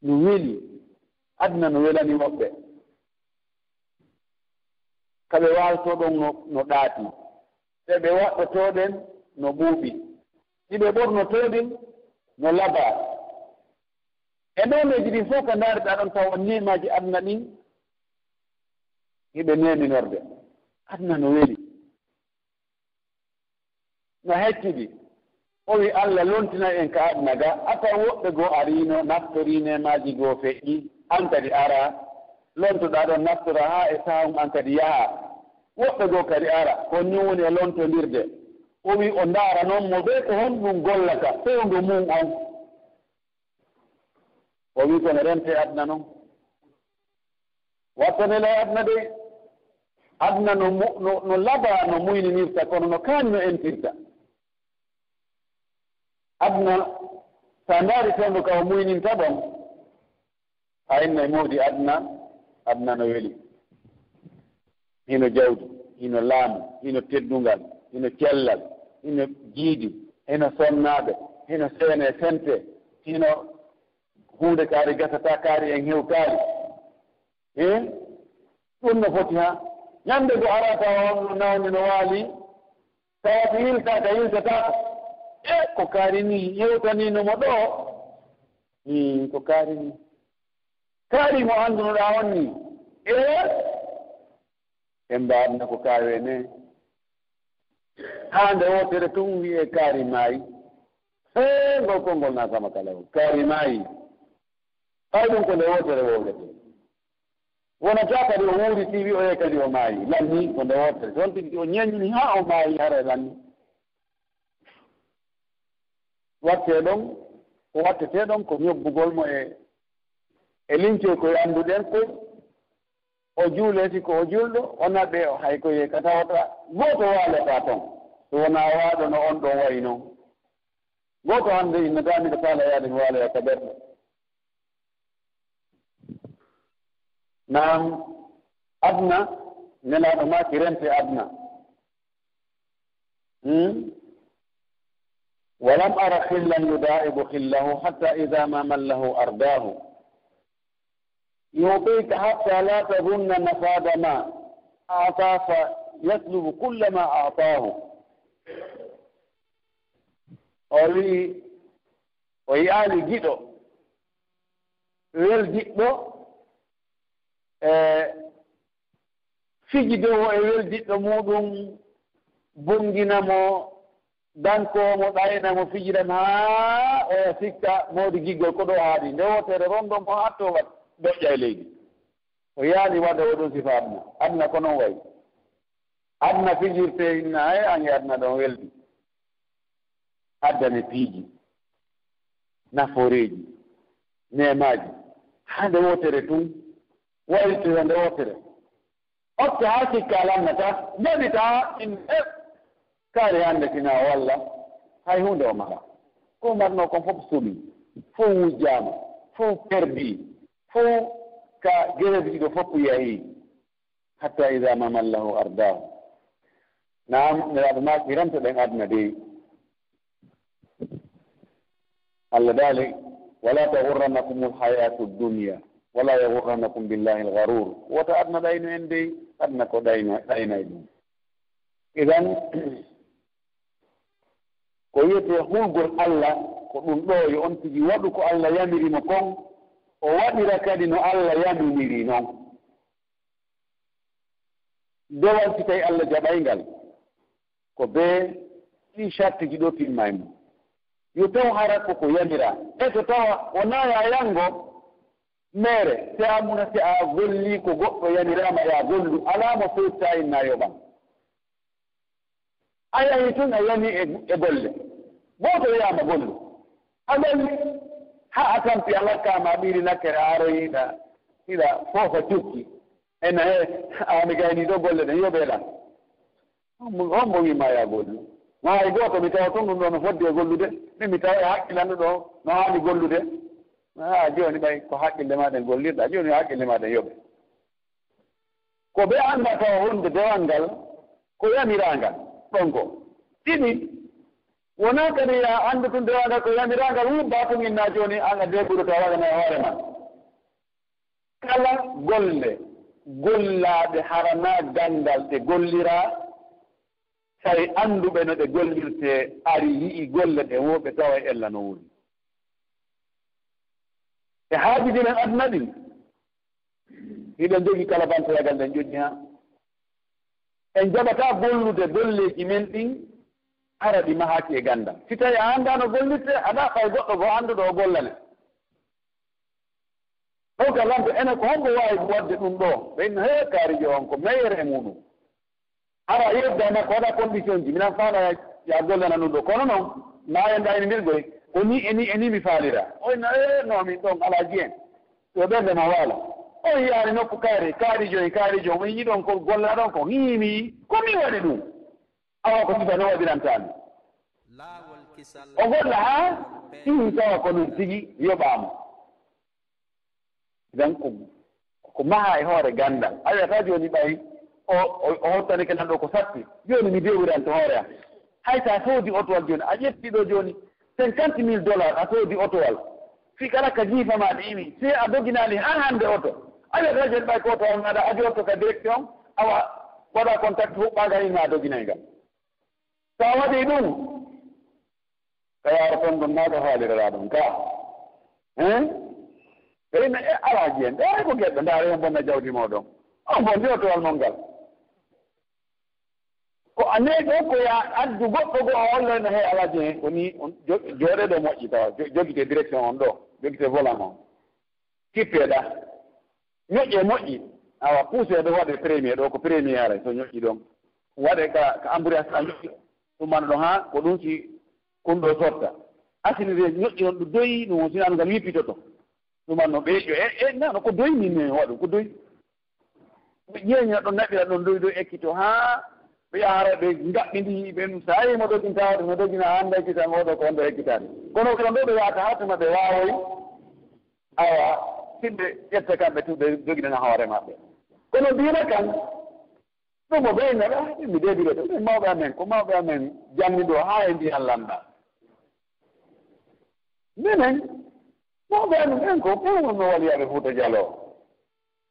[SPEAKER 3] no weli aduna no welani woɓɓe. Kaɓe wawto ɗon no no ɗaati. Ɓe ɓe waɗɗotooɗen no ɓuuɓi. Ɗiɓe ɓornotooɗen no labaa e noneji ɗin fof ko ndaariɗa ɗon taw nemaaji aduna ɗin hiɓe neminorde aduna no weli. No hecciɗi o wi allah lontina en ka aduna ga a woɓɓe goo arino naftorinemaaji goo feƴƴi an kadi ara lontoɗa ɗon naftora haa e saha an kadi yaha. Woɓɓe goo kadi ara ko ni woni e lontodirde. O wi o ndaara noon mo ɓe ko honɗum gollata fewndu mum on. O wi kono rente aduna noon. Wattanela e aduna de? Aduna no no no laba no muyninirta kono no kaani no entirta adna sa ndaari fewndu ka o muyninta ɗon a inna e mawdi adna adna no weli. Hino jawdi hino laamu hino teddungal hino cellal hino jiidi hino sonnaaɓe hino seene sente hino huunde kaari gasata kaari en hew kaari. E ɗum no foti ha ñannde go arata on nawni no waali. Tawata yiltaka yiltataka e ko kaari ni yewtaninomo ɗo. I ko kaarini kaari mo anndunoɗa on ni. E en mbaadna ko kaawene haa nde wotere tun wiye kaari maayi. E ngol konngol naatama kala o. Kaari maayi. Hay ɗum ko nde wotere wowrete wonata kadi o wuuri tiwi o yey kadi o maayi. Lanni ko nde wotere toon tigi o ñañini haa o maayi hara lanni. watte ɗon ko wattete ɗon ko ñobbugol mo e e lincoy koye annduɗen koy o juuleti ko o julɗo wona ɓe o hay ko ka tawata gooto waalata toon so wona waaɗo no on ɗon wayi noon gooto hannde innotami ɗo faala yaade mi waaloya ka ɓerɗo nam adna nelaɗo maaki rente adna? Hmm? walam ara xillan yudaibu xillahu hatta ida ma mallahu ardaahu يعطيك حتى لا تظن مفاد ما أعطى فيطلب كل ما أعطاه o wii o yaali giɗo wel jiɗɗo e fiji dow e wel jiɗɗo danko mo ɗayna mo fijiran haa oya sikka mawdi giggol ko ɗo haaɗi nde wotere ron ɗon on atto wat doƴƴa e leydi. O yaani wadda oɗon sifa adna adna ko noon wayi. Adna fijirte inna e ange adna ɗon weldi. Addane piiji naforeeji nemaaji haa nde wotere tun wayitoyo nde wotere. Otta haa sikka alannata jaɓita in e kaari hannde tina walla hay hunde o mara ko marno kon fof suɓi fof wujjaama fof perdi fof ka gerebiɗo fof yahi hatta ida mamallahu ardahu. Naam niraaɗo ma ɓiramta ɗen aduna de. Allah daali wala tagurrannakum lhayatu dunia wala yagurrannakum billahi lgarur wota aduna ɗayno en dey aduna ko ɗayna ɗaynay ɗum. Idan ko wiyete hulgol allah ko ɗum ɗo yo on tigi waɗu ko allah yamirimo kon o waɗira kadi no allah yaminiri noon dewal si tawi allah jaɓayngal ko bee ɗi charte ji ɗo timmay mum yo taw hara koko yamira. E to tawa o naya yango? Mere si a muna si a golli ko goɗɗo yamirama ya gollu alaa mo fewta innayoɓan a yahi tun a yami e, e golle goto wiyama gonɗo aɗani ha a tampi ala kama ɓiri nakkere aro hiɗa foofa cukki ena he ani gayni ɗo golle ɗen yoɓeɗa hombo mo wima ya gollu ma hay goto mi tawa kon ɗum ɗo no foddi e gollude. Min mi tawa e haqqillanɗo ɗo no hani gollude. A joni ɓay ko haqqille maɗen gollirɗa joni haqqille maɗen yoɓe ko ɓe anda tawa hunde dewal ngal ko yamirangal ɗon ko ɗiɗi wona kadi ya anndu tun dewaga ko yamiranga hu batuginna joni an a deɓɓuɗo to wagana hoore ma. Kala golle gollaɓe harana ganndal ɗe gollira tawi annduɓe no ɗe gollirte ari yi'i golle ɗe wo ɓe tawa e ella no wuri. E haajiji aduna ɗin hiɗen jogi kala bantoyagal ɗen ƴoƴƴi ha en jaɓata gollude golleeji men ɗin ara ɗi mahaki e gandam si tawi a annda no gollirte aɗa ɓay goɗɗo bo annduɗo o gollane. Ɗo gallanto ene ko honko waawi wadde ɗum ɗo. Ɓeyno he kaarijo on ko meilleur e muɗum. Ara yeddana makko waɗa condition ji. Minan faala ya gollana ɗum ɗo. Kono noon maayo ene ndirgoy ko ni eni eni mi faalira. Oyno e no min ɗon ala jiyen yo ɓerdema waala. O yiyaani nokku kaari kaarijo e kaarijo o mo yiɗon ko golla ɗon ko hiimi komi waɗi ɗum? awa ko sifa sifano waɗirantani o golla haa ɗin tawa ko ɗum tigi yoɓama dan ko ko maha e hoore gandal. A wiyata jooni ɓay o o hottani kenan ɗo ko satti jooni mi dewirante hoore am. Hay so a soodi otowal jooni a ƴetti ɗo jooni cinquante mille dollars a soodi otowal. Fi kala ka jiifama ɗe iwi se a doginani han hannde oto. A wiyata jooni ɓay ko oto on aɗa aji otto ka direction awa waɗa contact huɓɓagal doginay ngal so a waɗi ɗum ka yaara toon ɗon naata ko haaliralaa ɗon ka hein? Ɓeyna e alaaji en ɗe ko geɗɗo ndaara on bonna jawdi mooɗon on bonndi o towal mon ngal. Ko annee ɗo ko ya addu goɗɗo goo o holloyno he alaaji hen woni jooɗe ɗo moƴƴi tawa jogite direction on ɗo jogite volant on kippeeɗa ñoƴƴe moƴƴi. Awa puusee ɗo waɗe premier ɗo ko premier aray so ñoƴƴi ɗon. Waɗe ka ka embouriage a ñoƴƴi. ɗumana ɗon ha ko ɗum si kon ɗo sotta asinire ñoƴƴi noon ɗo doyi ɗum on sinano ngal yippitoto ɗuman no noon e e nano ko doyi min min waɗu ko doyi. Ɓe ƴeeñina ɗon naɓira ɗon doyi ɗo ekkito haa ɓe yaharaɓe gaɓɓindi ɓen so ayi mo dogintawade mo dogina annda ekkitan oɗo ko onɗo ekkitade kono koɗon ɗo ɓe yaata haa tuma ɓe waawoy awa sinɓe ƴetta kamɓe tu ɓe joginana hoore maɓɓe. Kono mbima kan ɗum o ɓeynaɗa mi deebire ɗo ɗum mawɓe amen ko mawɓe amen janniɗo haa e mbi lamɗa minen mawɓe amen ɓen ko ɓen wonno waliyaɓe fuuta jalo.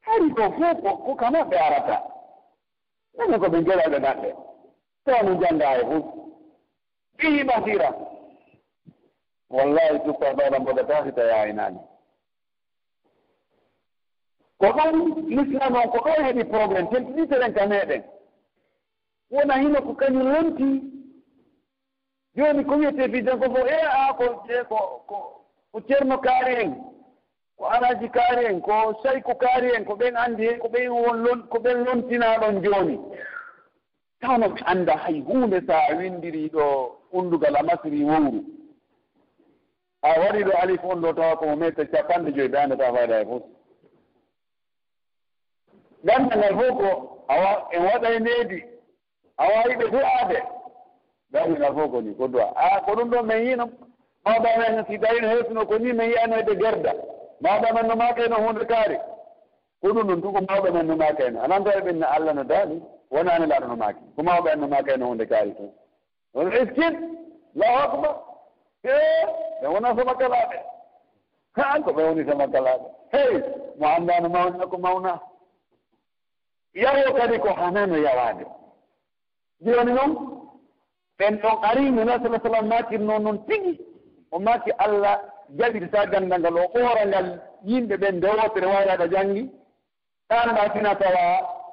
[SPEAKER 3] Hari ko fof ko kama ɓe arata. Minen ko ɓe geɗaɓe naɗɗe tawno jannga e fof. Ɓiyi ɓasira wallahi tuppa baɗam boga taasita yaaynaani e ko ɗon l'islam on ko ɗon heɓi probléme telɗiteren ka meɗen. Wona hino ko kañum lonti joni ko wiyete biden ko fof e a e, ko ko ko ceerno kaari en ko alaji kaari en ko sayko kaari en ko ɓen anndi hen ko ɓen won lon ko ɓen lontinaɗon joni tawno ɓe annda hay hunde so a windiri ɗo undugal a masiri wowru a waɗi ɗo alif on ɗo tawa komo mètre capanɗe joyi ɓe anndata fayda e fof gandal fof ko awa en waɗay needi a wawiɓe du'aade ngal fof ko ni ko du'a. A ko ɗum ɗo min yino maɗama en si tawino heesuno ko ni min yiyanede gerda. Maɗama en no makayno hunde kaari. Ko ɗum ɗum tu ko mawɓe men no makayno anan ɓen no allah no daali wonani laɗo no maaki. Ko mawɓe en no makayno hunde kaari tun on eskin lahu akbar. E ɓe wona soma kalaɓe han ko ɓe woni soma kalaɓe hey mo anndano mawna ko mawna. yawo kadi ko hanano yawade joni noon ɓen ɗon ari nuna sala sallam makirno noon tigi o maki allah jaɓirta gandal ngal o ɓoora ngal yimɓe ɓen ndewotere wayraɗa jangi ɗanɗa fina tawa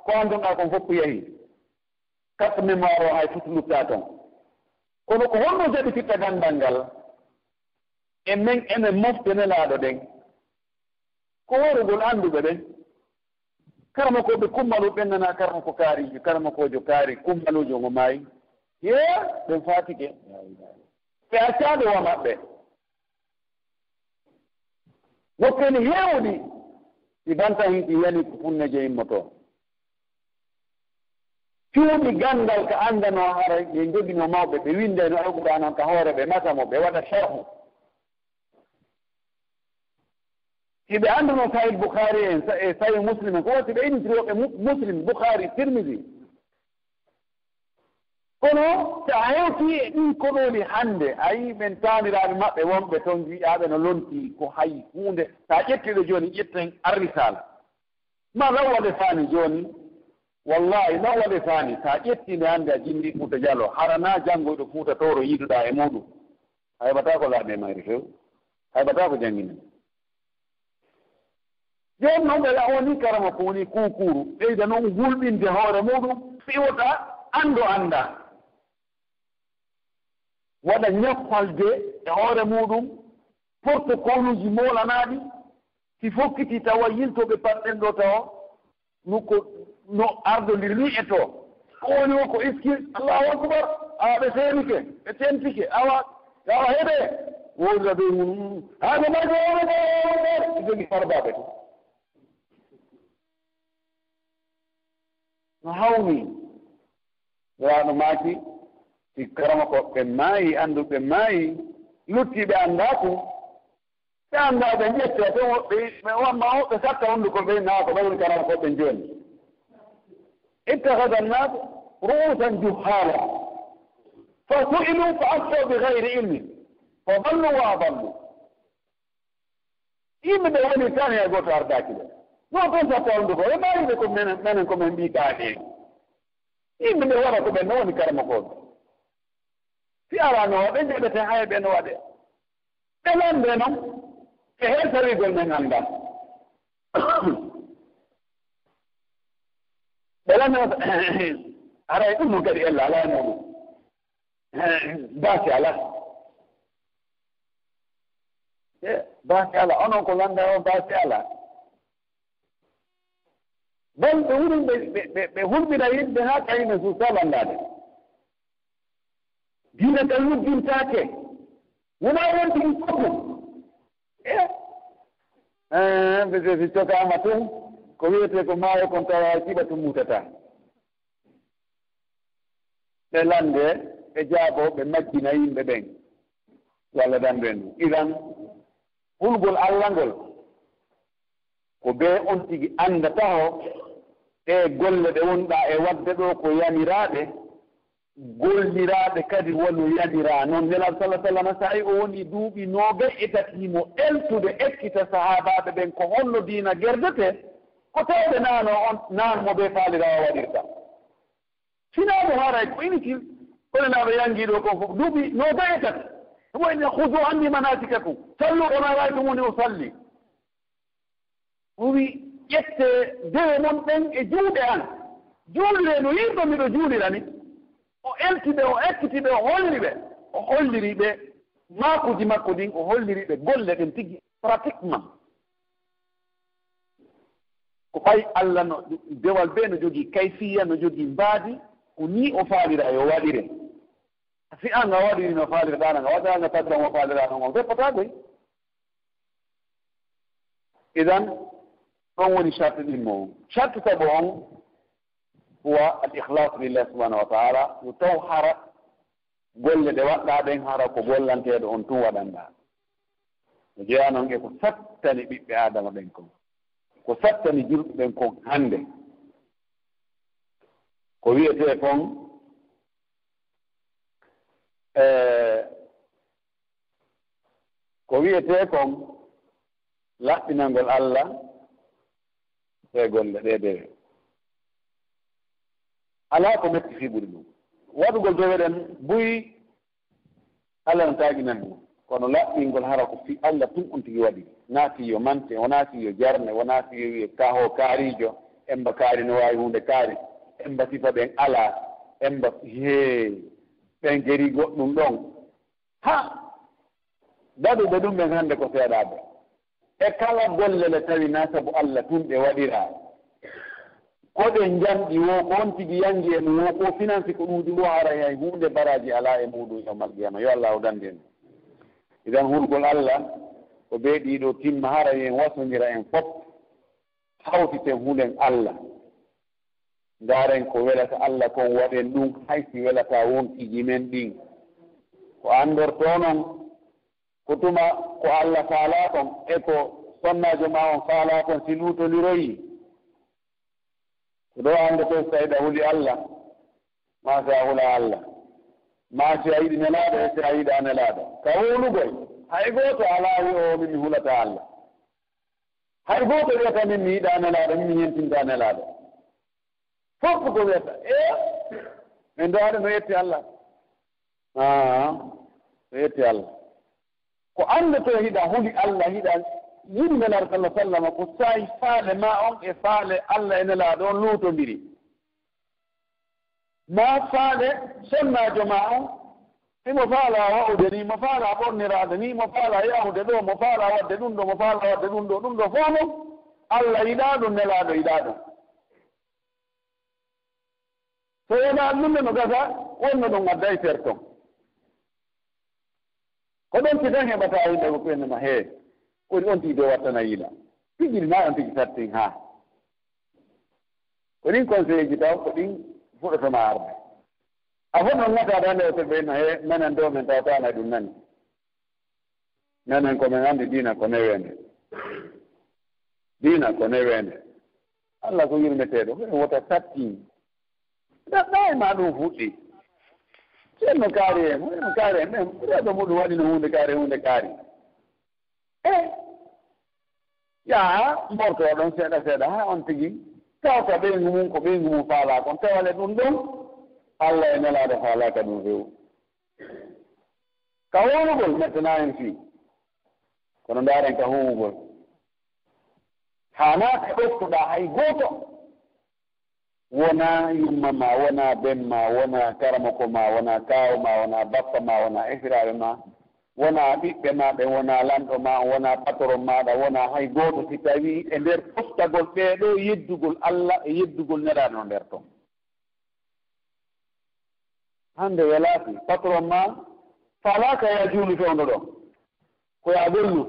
[SPEAKER 3] ko andonɗa kon foppu yahi carte mémoire o hay futlutta toon kono ko holno jaɓititta gandal ngal e men ene moftenelaaɗo ɗen. Ko worugol annduɓe ɓen karma koɓe kummalu ɓennana karama ko kaarijo karama kojo kaari kummalujo ngo maayi. Ye ɓen fatike ɓe accaade wa maɓɓe. Nokkeni heewɗi ɗi banta hiɗi yani ko punneje immoto cuuɗi ganndal ko anndano hara ɓe jogino mawɓe ɓe windeno alqouran on ka hoore ɓe masamo ɓe waɗa charhu eɓe annda noon sahih boukhari en e sahih muslim en ko kowati ɓe innitiriyoɓe muslim boukhari tirmidi kono so a hewti e ɗin koɗoli hannde a yii ɓen taaniraaɓe maɓɓe wonɓe toon njiyaɓe no lonti ko hay huunde. So a ƴettiɗo jooni ƴetten arrisal ma law waɗe faani jooni? Wallahi law waɗe faani. So a ƴettiinde hannde a jinndi fuuta jalo harana janngoyɗo fuuta towro yiiduɗaa e muɗum a heɓataa ko laaɓe mayri few a heɓataa ko jannginen jooni noon ɓeɗa o ni karama ko woni kuukuru. Ɓeyda noon hulɓinde hoore muɗum fiwta anndu annda. Waɗa ñappalde e hoore muɗum porte kownuji molanaɗi si fokkiti tawa yiltoɓe patɗen ɗo tawa no no ardodir ni e to. Ko woni o ko iski allahu akbar awa ɓe seenike ɓe tentike awa awa heɓe. Wodira ɓe mum haade majo jogi farbaɓe to. no hawni. Nelaɗo maaki si karama ko ɓe maayi anndu ɓe maayi luttiɓe anndaako ɓe anndaa ɓe ƴetta ton woɓɓe ɓe wamma woɓɓe satta hunnduko ɓe naa ko ɓanen karama ko ɓe jooni ittahada annaas ru'usan juhala fa su'ilu fa aftau bi gayri ilmin fa ballu wa adallu yimɓe ɓe woni tan e goto ardaaki ɓe. won toon fof kolndu ko e mbawiɓe ko menen menen komin mbi kaaneni yimɓe ɓe waɗa ko ɓen no woni karma koɓe si arano o ɓe njeɓete haya ɓe no waɗe ɓe lande noon e heen tawigol men annda ɓe lande aray ɗum e noon kadi ella ala noon baasi ala. E baasi ala. Onon ko landa o baasi ala. bon ɓe wuri ɓe ɓe hulɓina yimɓe haa kayne suusa wallade diina kal luddintaake wonaa wontigi fofu e? Eh, Mbese si cokaama tun ko wiyetee ko maayo kon tawa siɓa tun mutata ɓe lande ɓe jaabo ɓe majjina yimɓe ɓen. Walla danɓe en. Ɗum iran hulgol allah ngol. ko bee on tigi anndataho o e golle ɗe wonɗaa e waɗde ɗo ko yamiraaɓe golliraaɓe kadi wono yamiraa noon nelal sallah sallam so o woni duuɓi nooga e tatiimo eltude ekkita sahaabaaɓe ɓen ko holno diina gerdete ko tawde naano on naanmo ɓe faaliraa waɗirta. Sinaaɓe haray e ko inutile kolenaaɓe yanngii ɗo kon fof duuɓi nooga e tati. Ɗum wayne hudu anndi manatika kum sallu ɗo ma waawi ɗum woni o salli. owi ƴette dewe mon ɗen e juuɗe an. Juulire no yimɓe miɗo juulira ni o elti ɓe o ekkiti ɓe o holli ɓe o holliri ɓe maakuji makko ɗin o holliri ɓe golle ɗen tigi pratiquement ko ɓay allah no dewal ɓe no jogii kayfiya no jogii mbaadi ko ni o faalira e yo waɗire. Si anga waɗiri no faalirɗana nga waɗiranga taddan o faalirano on reppata goy e. idan ɗon woni charte ɗimmo on charte sabu on huwa al ihlas lillah subahanahu wa taala. Yo taw hara golle ɗe waɗɗa ɗen hara ko gollanteɗo on tun waɗanɗa. No jeeya noon e ko sattani ɓiɓɓe adama ɓen kon ko sattani julɓe ɓen kon hannde. Ko wiyetee kon e, ko wiyetee kon laɓɓinalngol allah ɗe gonɗe ɗe dewe alaa ko metti fii ɓuri ɗum. Waɗugol doweɗen buyi allah no taaginan ɗum kono laɓɓingol hara ko fi allah tum on tigi waɗi. Naati yo mante wonaa tigi yo jarne wonaa yo wiye kaho kaarijo emba kaari no waawi hunde kaari. Emba sifa ɓen alaa emba hee ɓen geri goɗɗum ɗon. Ha! Daɗuɓe ɗum ɓen hannde ko seeɗaaɓe e kala golle le tawi na sabu allah tun ɓe waɗiraa koɗe janɗi wo ko on tigi yangi en wo ko finance ko ɗuuɗi wo haray hay hunde baraji ala e muɗum yomal qiyama. Yo allah hudande en idan hurgol allah ko ɓe ɗiɗo timma hara en wasodira en fof hawtiten hunden allah. Ndaren ko welata allah kon waɗen ɗum haysi welata wonkiji men ɗin. Ko andorto noon ko tuma ko allah faala kon e ko sonnajo ma on faala kon si luutoliroyi ko ɗo annde to so tawiɗa huli allah ma si a hula allah. Ma si a yiɗi nelaaɗo e si a yiɗa nelaaɗo. Ka hulugoy hay gooto alaa wi o min mi hulata allah. Hay gooto wiyata min mi yiɗa nelaaɗo min mi hentinta nelaaɗo. Fof ko wiyata e? Min do haɗa no yetti allah. A no yetti allah. ko anndoto hiɗa huli allah hiɗa yiɗi nar sallah sallama ko sayi faale ma on e faale allah e nelaaɗo on luutondiri. Ma faale sonnaajo ma on e imo faala wa'ude ni mo faala ɓorniraade ni mo faala yahude ɗo mo faala waɗde ɗum ɗo mo faala waɗde ɗum ɗo ɗum ɗo fof mon allah yiɗaa ɗum nelaaɗo yiɗaa ɗum. So yonaa ɗum no gasa wonno ɗum addayi ter ton koɗon titan heɓata e yimɓe ko ɓennema hee woni on tigi de wattana yila piƴiri ma on tigi sattin haa ko ɗin conseil ji taw ko ɗin fuɗotoma arde a fo noon gataɗa hande oto ɓeyno he menen do men tawataana ɗum nani. Nanen komin anndi diina ko neweende diina ko neweende allah ko yurmeteeɗo ko en wota sattin. Ɗaɗɗa e ma ɗum fuɗɗi. henno kaari en hono kaari en ɓen ɓurɗo muɗum waɗi no hunde kaari hunde kaari. E yaha mborto ɗon seeɗa seeɗa ha on tigi. Tawta ɓeygu mum ko ɓeygu mum faalaa kon tawale ɗum ɗon allah e nelaade faalaaka ɗum rewu ka wonugol maintenant en fii. Kono ndaaren ka howugol haanaa ka ɗoftuɗaa hay gooto. wona yumma ma wona ben ma wona karamoko ma wona kaawo ma wona bappa ma wona efiraɓe ma wona ɓiɓɓe ma ɓe wona lanɗo ma wona patron maɗa wona hay gooto si tawi e nder postagol ɓeeɗo yeddugol allah e yeddugol neɗaɗo no nder toon hannde welaaki patron ma falaka ya juuli fewndo ɗon ko ya gollu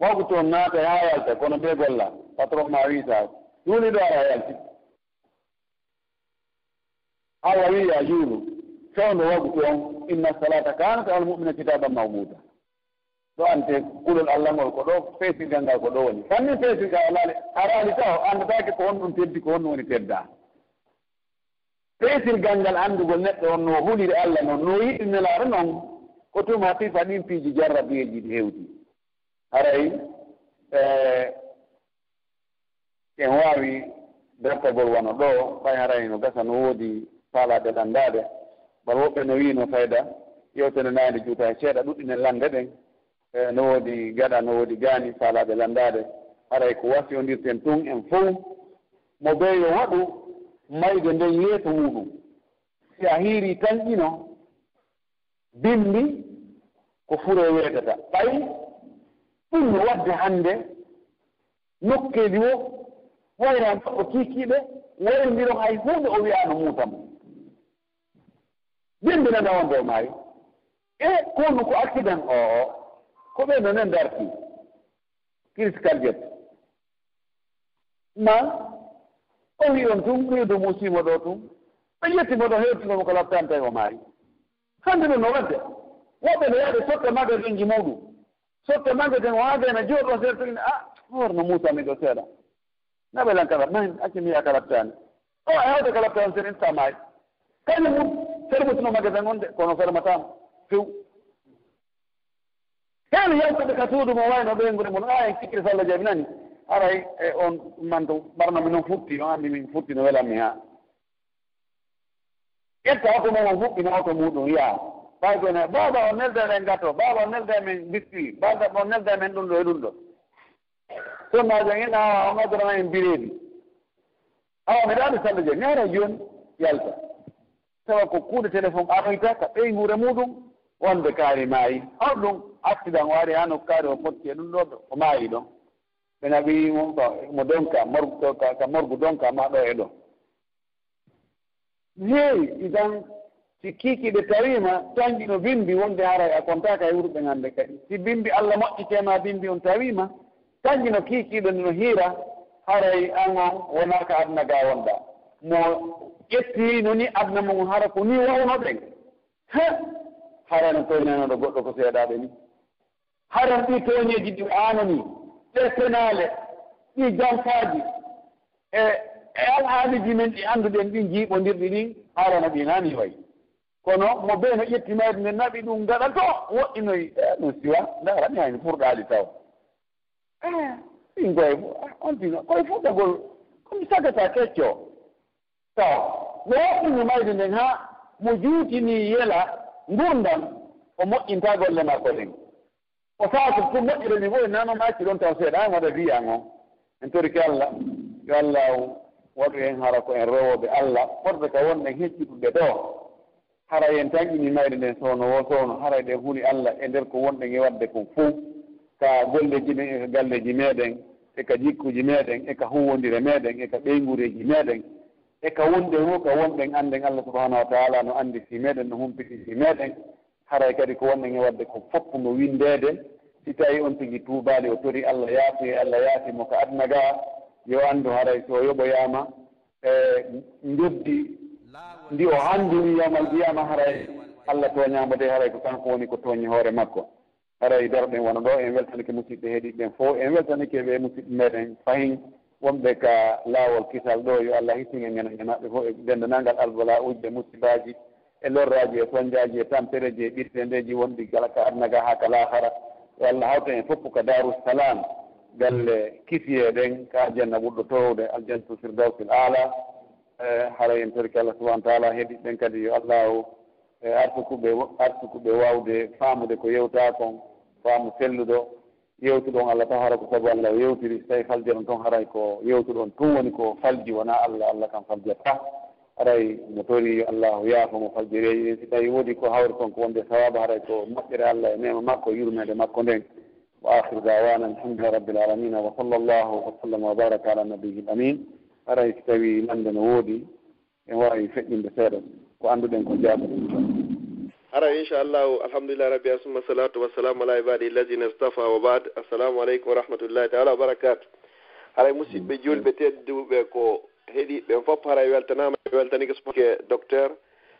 [SPEAKER 3] wagu toon naata haa yalta kono ɓe golla patron ma wiita juuli ɗo ara yalti. allah wii ya juulu fewndo wagutu on inna salata kanat almumina kitaban mawmuda ɗo ante kulol allah ngol ko ɗo feesirgal ngal ko ɗo woni fanni feesirgal alaali araali taw anndataake ko honɗum teddi ko honɗum woni teddaa feesirgal ngal anndugol neɗɗo on no huliri allah noon no yiɗi nelaare noon ko tum haqiqa ɗin piiji jarrabiyeji ɗi heewti haray en waawi dartagol wano ɗo ɓay haray no gasa no woodi faalaade landade bar woɓɓe no wiino fayda. Yewtere naande juuta e ceeɗa ɗuɗɗinen lande ɗen. E no woodi gaɗa no woodi gaani faalaade lanndaade haray ko wasiyondirten tun en fof mo bey waɗu mayde nden yeeso muɗum. Si a hiiri tan ino bimbi ko furo weetata. Ɓay ɗum no wadde hannde nokkeeli wo wayran o kiikiiɓe woyondiro hay huunde o wiyaano muuta mum bimbinana on dow maayi. E konu ko accident o o ko ɓe nonen darti. Critical jet ma o wi on tum reedu musimo ɗo tum. Ɓe yettimo ɗo hewtinomo ko labtanta o maayi. Hannde ɗum no wadde. Woɓɓe no yaade sotta magasin ji muɗum. Sotta magasin o haadena jooɗo seeɗa a ah, horno muusami ɗo seeɗa. Naɓelan kala mani accimiya ka laftani o a hewde ka laftani sen insta maayi. Kañum fermutino magasin on de kono fermatama few hen yaltude ka suudu mo wayno ɓeygude mon a en sikkiri sallah jabinani aray e on manto ɓarnami noon futti o anndi min futti no welanmi ha ƴetta oto mum on fuɗɗina oto muɗum yaa ɓay kone baba o nelde men gato baba o nelde men biscuit baba o nelde men ɗum ɗo e ɗum ɗo? Sonnajo en awa on adorana en bireedi. Awa mbiɗa waɗi sallah joni mi ara joni yalta. tawa ko kuuɗe téléphone aroyta ka ɓey nguure muɗum wonde kaari maayi. Hawɗum accident waari ha nokkaari o fotti e ɗum ɗo o maayi ɗon. Ɓe naɓi mo donka morgu ka morgu donka ma ɗo e ɗo. Heewi idan si kiikiɓe tawima tanɗi no bimbi wonde haray a kontaka e wurɓe ɓe kadi. Si bimbi allah moƴƴitema bimbi on tawima tanɗi no kiikiiɗo no hiira haray an on wonaka aduna ga wonɗa mo ƴettino ni adna mo hara ko ni wawno ɓen. He! Harano toynanoɗo goɗɗo ko seeɗaɓe ni. Haran ɗi toñeji ɗi anani ɗe penale ɗi janfaji e e alhaaliji men ɗi annduɗen ɗi jiiɓondirɗi ɗin harano ɗi nani way. Kono mo ɓe no ƴettimade nde naɓi ɗum gaɗa to woɗɗinoyi e ɗum siwa ndara mi hayno furɗali taw. E, ɗin goye on tino koye fuɗɗagol komi sagata kecco. taw no woɗɗini mayde nden haa mo juutini yela ngurdam o moƴƴinta golle makko ɗen o faako pour moƴƴire ni fof e nano maacci ɗon taw seeɗa waɗa wiyan on en torike allah yo allah waɗu en hara ko en rewoɓe allah forde ka wonɗen hecciɗuɓe ɗo. Hara en tan ini mayde nden sowno wo sowno hara ɗen huuni allah e nder ko wonɗen e wadde kon fof ka golleji ɗen e ka galleji meɗen e ka jikkuji meɗen e ka huwodire meɗen e ka ɓeygureji meɗen eka wonde fof ka wonɗen annden allah subahanahu wa taala no anndi si meɗen no humpititi meɗen. Haray kadi ko wonɗen e wadde ko fopp no windede si tawi on tigi tuubaali o tori allah yaati allah yaatimo ko adna ga. Yo anndu haray so yoɓoyama e joddi ndi o hanndini yamal mbiyama haray allah tooñaama de haray ko kanko woni ko tooñi hoore makko. Haray darɗen wona ɗo en weltanike musidɓe heeɗiɓe ɓen fof en weltanike ɓe musidɓe meɗen fayin wonɓe ka laawol kisal ɗo yo allah hittinen ñanande maɓɓe fof e denndanangal albala uji e musibaji e lorraji e sonjaji e tampereji e ɓirtendeji wonɗi gala ka adnaga haa ka laahara. Yo allah hawta hen fof ko darussalam galle kisiyeɗen ka aljanna ɓurɗo torowde aljannatu firdawsil ala e haray en tori ko allah subahana taala heeɗiɓen kadi yo allahu e arsukuɓe arsukuɓe wawde faamude ko yewta kon faamu selluɗo yewtuɗon allah tan hara ko sabu allah o yewtiri so tawi falde on toon haray ko yewtuɗon tun woni ko falji wona allah allah kam faljata haray mo tori allah o yaafa mo faljireji so tawi woodi ko hawri toon ko wonde sawaba haray ko moƴƴere allah e nema makko yurmede makko nden. Wa ahiru dawana alhamdulillahi rabbil alamina wa sall llahu wa sallama wa baraka ala nabihi l amin haray so tawi lande no woodi en wawi feƴƴinde seeɗa ko annduɗen ko jaabaɗen
[SPEAKER 4] ara inchallahu alhamdulillah rabbi asuma salatu wassalamu ala ibadi llazina stafa wa bad. Assalamu aleykum wa rahmatullahi taala wa barakatu haray musidɓe julɓe tedduɓe ko heeɗi ɓen fof haray e weltanama e weltanike soke docteur.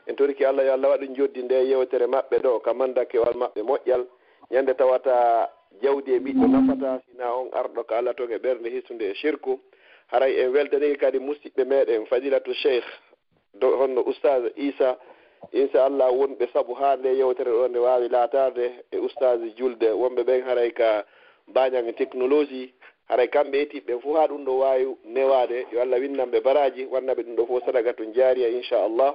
[SPEAKER 4] En toriki allah yo allah waɗu joddi nde yewtere maɓɓe ɗo kamanda kewal maɓɓe moƴƴal. Ñande tawata jawdi e ɓiɗɗo nafata sina on arɗo ka allah toon e ɓernde hissude e shirku. Haray en weltaniki kadi musidɓe meɗen fadilatu cheikh honno oustage isa inchallah wonɓe sabu ha nde yewtere ɗo nde wawi laatade e ustaji julde wonɓe ɓen haray ka mbañan technologie haray kamɓe etiɓe fof ha ɗum ɗo wawi newade yo allah winnanɓe baraji wannaɓe ɗum ɗo fof sadaga to jaariya inchallah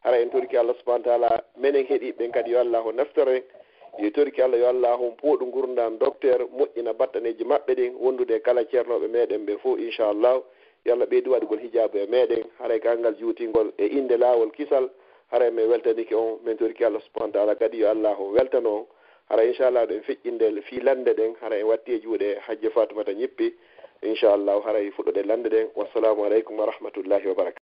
[SPEAKER 4] hara en torki allah subahana taala minen heeɗiɓen kadi yo allah o naftore yo torki allah yo allah hon pooɗu gurdam docteur moƴƴina battaneji maɓɓe ɗin wondude kala ceernoɓe meɗen ɓe fof inchallah yo allah ɓeydi waɗugol hijabu e meɗen haray kangal juutingol e inde laawol kisal. hara e min weltaniki on min torki allah subahana taala kadi yo allah o weltano on. Hara inchallah ɗo en feƴƴinde fi lande ɗen hara en watti e juuɗe e hajje fatumata ñippi. Inchallahu haray e fuɗɗode lande ɗen. Wassalamu aleykum wa rahmatullahi wa barakatu